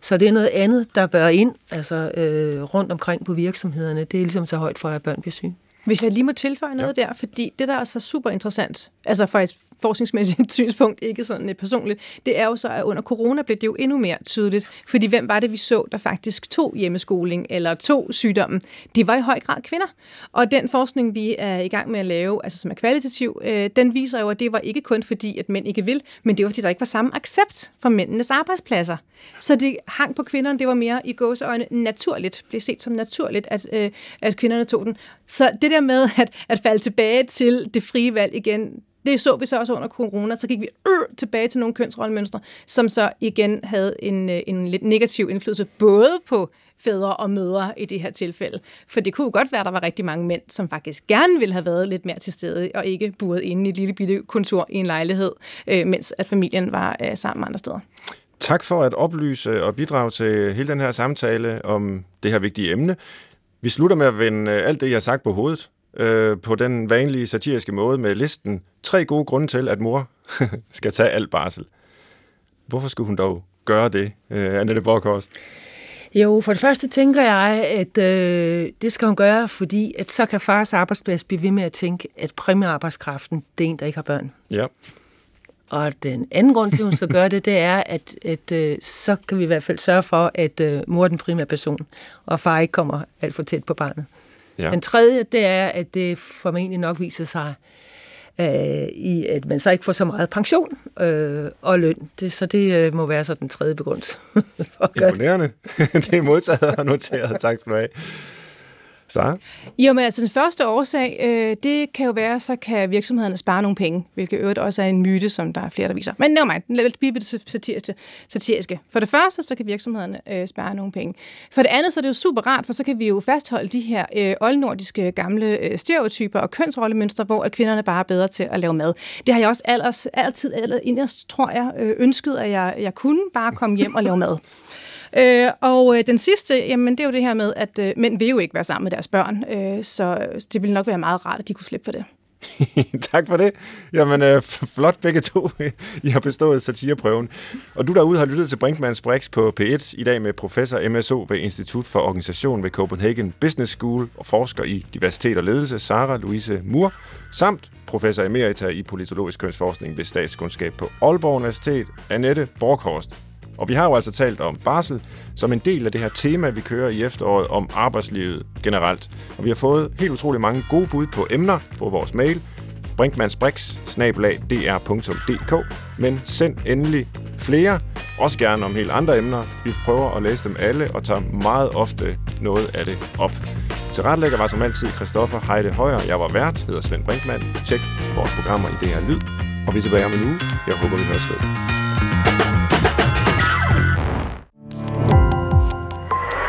Så det er noget andet, der bør ind altså, øh, rundt omkring på virksomhederne. Det er ligesom så højt for, at børn bliver syge. Hvis jeg lige må tilføje noget ja. der, fordi det der er så super interessant, altså et forskningsmæssigt synspunkt, ikke sådan et personligt, det er jo så, at under corona blev det jo endnu mere tydeligt. Fordi hvem var det, vi så, der faktisk tog hjemmeskoling eller tog sygdommen? Det var i høj grad kvinder. Og den forskning, vi er i gang med at lave, altså som er kvalitativ, øh, den viser jo, at det var ikke kun fordi, at mænd ikke vil, men det var fordi, der ikke var samme accept for mændenes arbejdspladser. Så det hang på kvinderne, det var mere i gåseøjne naturligt, blev set som naturligt, at, øh, at kvinderne tog den. Så det der med at, at falde tilbage til det frie valg igen, det så vi så også under corona, så gik vi øh, tilbage til nogle kønsrollemønstre, som så igen havde en, øh, en lidt negativ indflydelse både på fædre og mødre i det her tilfælde. For det kunne godt være, at der var rigtig mange mænd, som faktisk gerne ville have været lidt mere til stede, og ikke buret inde i et lille bitte kontor i en lejlighed, øh, mens at familien var øh, sammen andre steder. Tak for at oplyse og bidrage til hele den her samtale om det her vigtige emne. Vi slutter med at vende øh, alt det, jeg har sagt på hovedet øh, på den vanlige satiriske måde med listen. Tre gode grunde til, at mor skal tage alt barsel. Hvorfor skulle hun dog gøre det, øh, Annette Borkhorst? Jo, for det første tænker jeg, at øh, det skal hun gøre, fordi at så kan fars arbejdsplads blive ved med at tænke, at primærarbejdskraften, det er en, der ikke har børn. Ja. Og den anden grund til, at hun skal gøre det, det er, at, at øh, så kan vi i hvert fald sørge for, at øh, mor er den primære person, og far ikke kommer alt for tæt på barnet. Ja. Den tredje, det er, at det formentlig nok viser sig, øh, i at man så ikke får så meget pension øh, og løn. Det, så det øh, må være så den tredje begrundelse. Imponerende. det er modtaget og noteret. Tak skal du have. Så? Jo, men altså den første årsag, øh, det kan jo være, så kan virksomhederne spare nogle penge, hvilket øvrigt også er en myte, som der er flere, der viser. Men nej, den lad os det satiriske, satiriske. For det første, så kan virksomhederne øh, spare nogle penge. For det andet, så er det jo super rart, for så kan vi jo fastholde de her øh, oldnordiske gamle øh, stereotyper og kønsrollemønstre, hvor at kvinderne bare er bedre til at lave mad. Det har jeg også alders, altid, eller, tror jeg, øh, ønsket, at jeg, jeg kunne bare komme hjem og lave mad. Øh, og øh, den sidste, jamen det er jo det her med, at øh, mænd vil jo ikke være sammen med deres børn, øh, så øh, det ville nok være meget rart, at de kunne slippe for det. tak for det. Jamen, øh, flot begge to. I har bestået satireprøven. Og du derude har lyttet til Brinkmanns Brix på P1 i dag med professor MSO ved Institut for Organisation ved Copenhagen Business School og forsker i diversitet og ledelse, Sara Louise Mur, samt professor emerita i politologisk kønsforskning ved statskundskab på Aalborg Universitet, Annette Borghorst. Og vi har jo altså talt om barsel som en del af det her tema, vi kører i efteråret om arbejdslivet generelt. Og vi har fået helt utrolig mange gode bud på emner på vores mail, brinkmansbrix.dr.dk, men send endelig flere, også gerne om helt andre emner. Vi prøver at læse dem alle og tager meget ofte noget af det op. Til retlægger var som altid Christoffer Heide Højer. Jeg var vært, hedder Svend Brinkmann. Tjek vores programmer i DR lyd. Og vi er tilbage om en uge. Jeg håber, vi høres ved.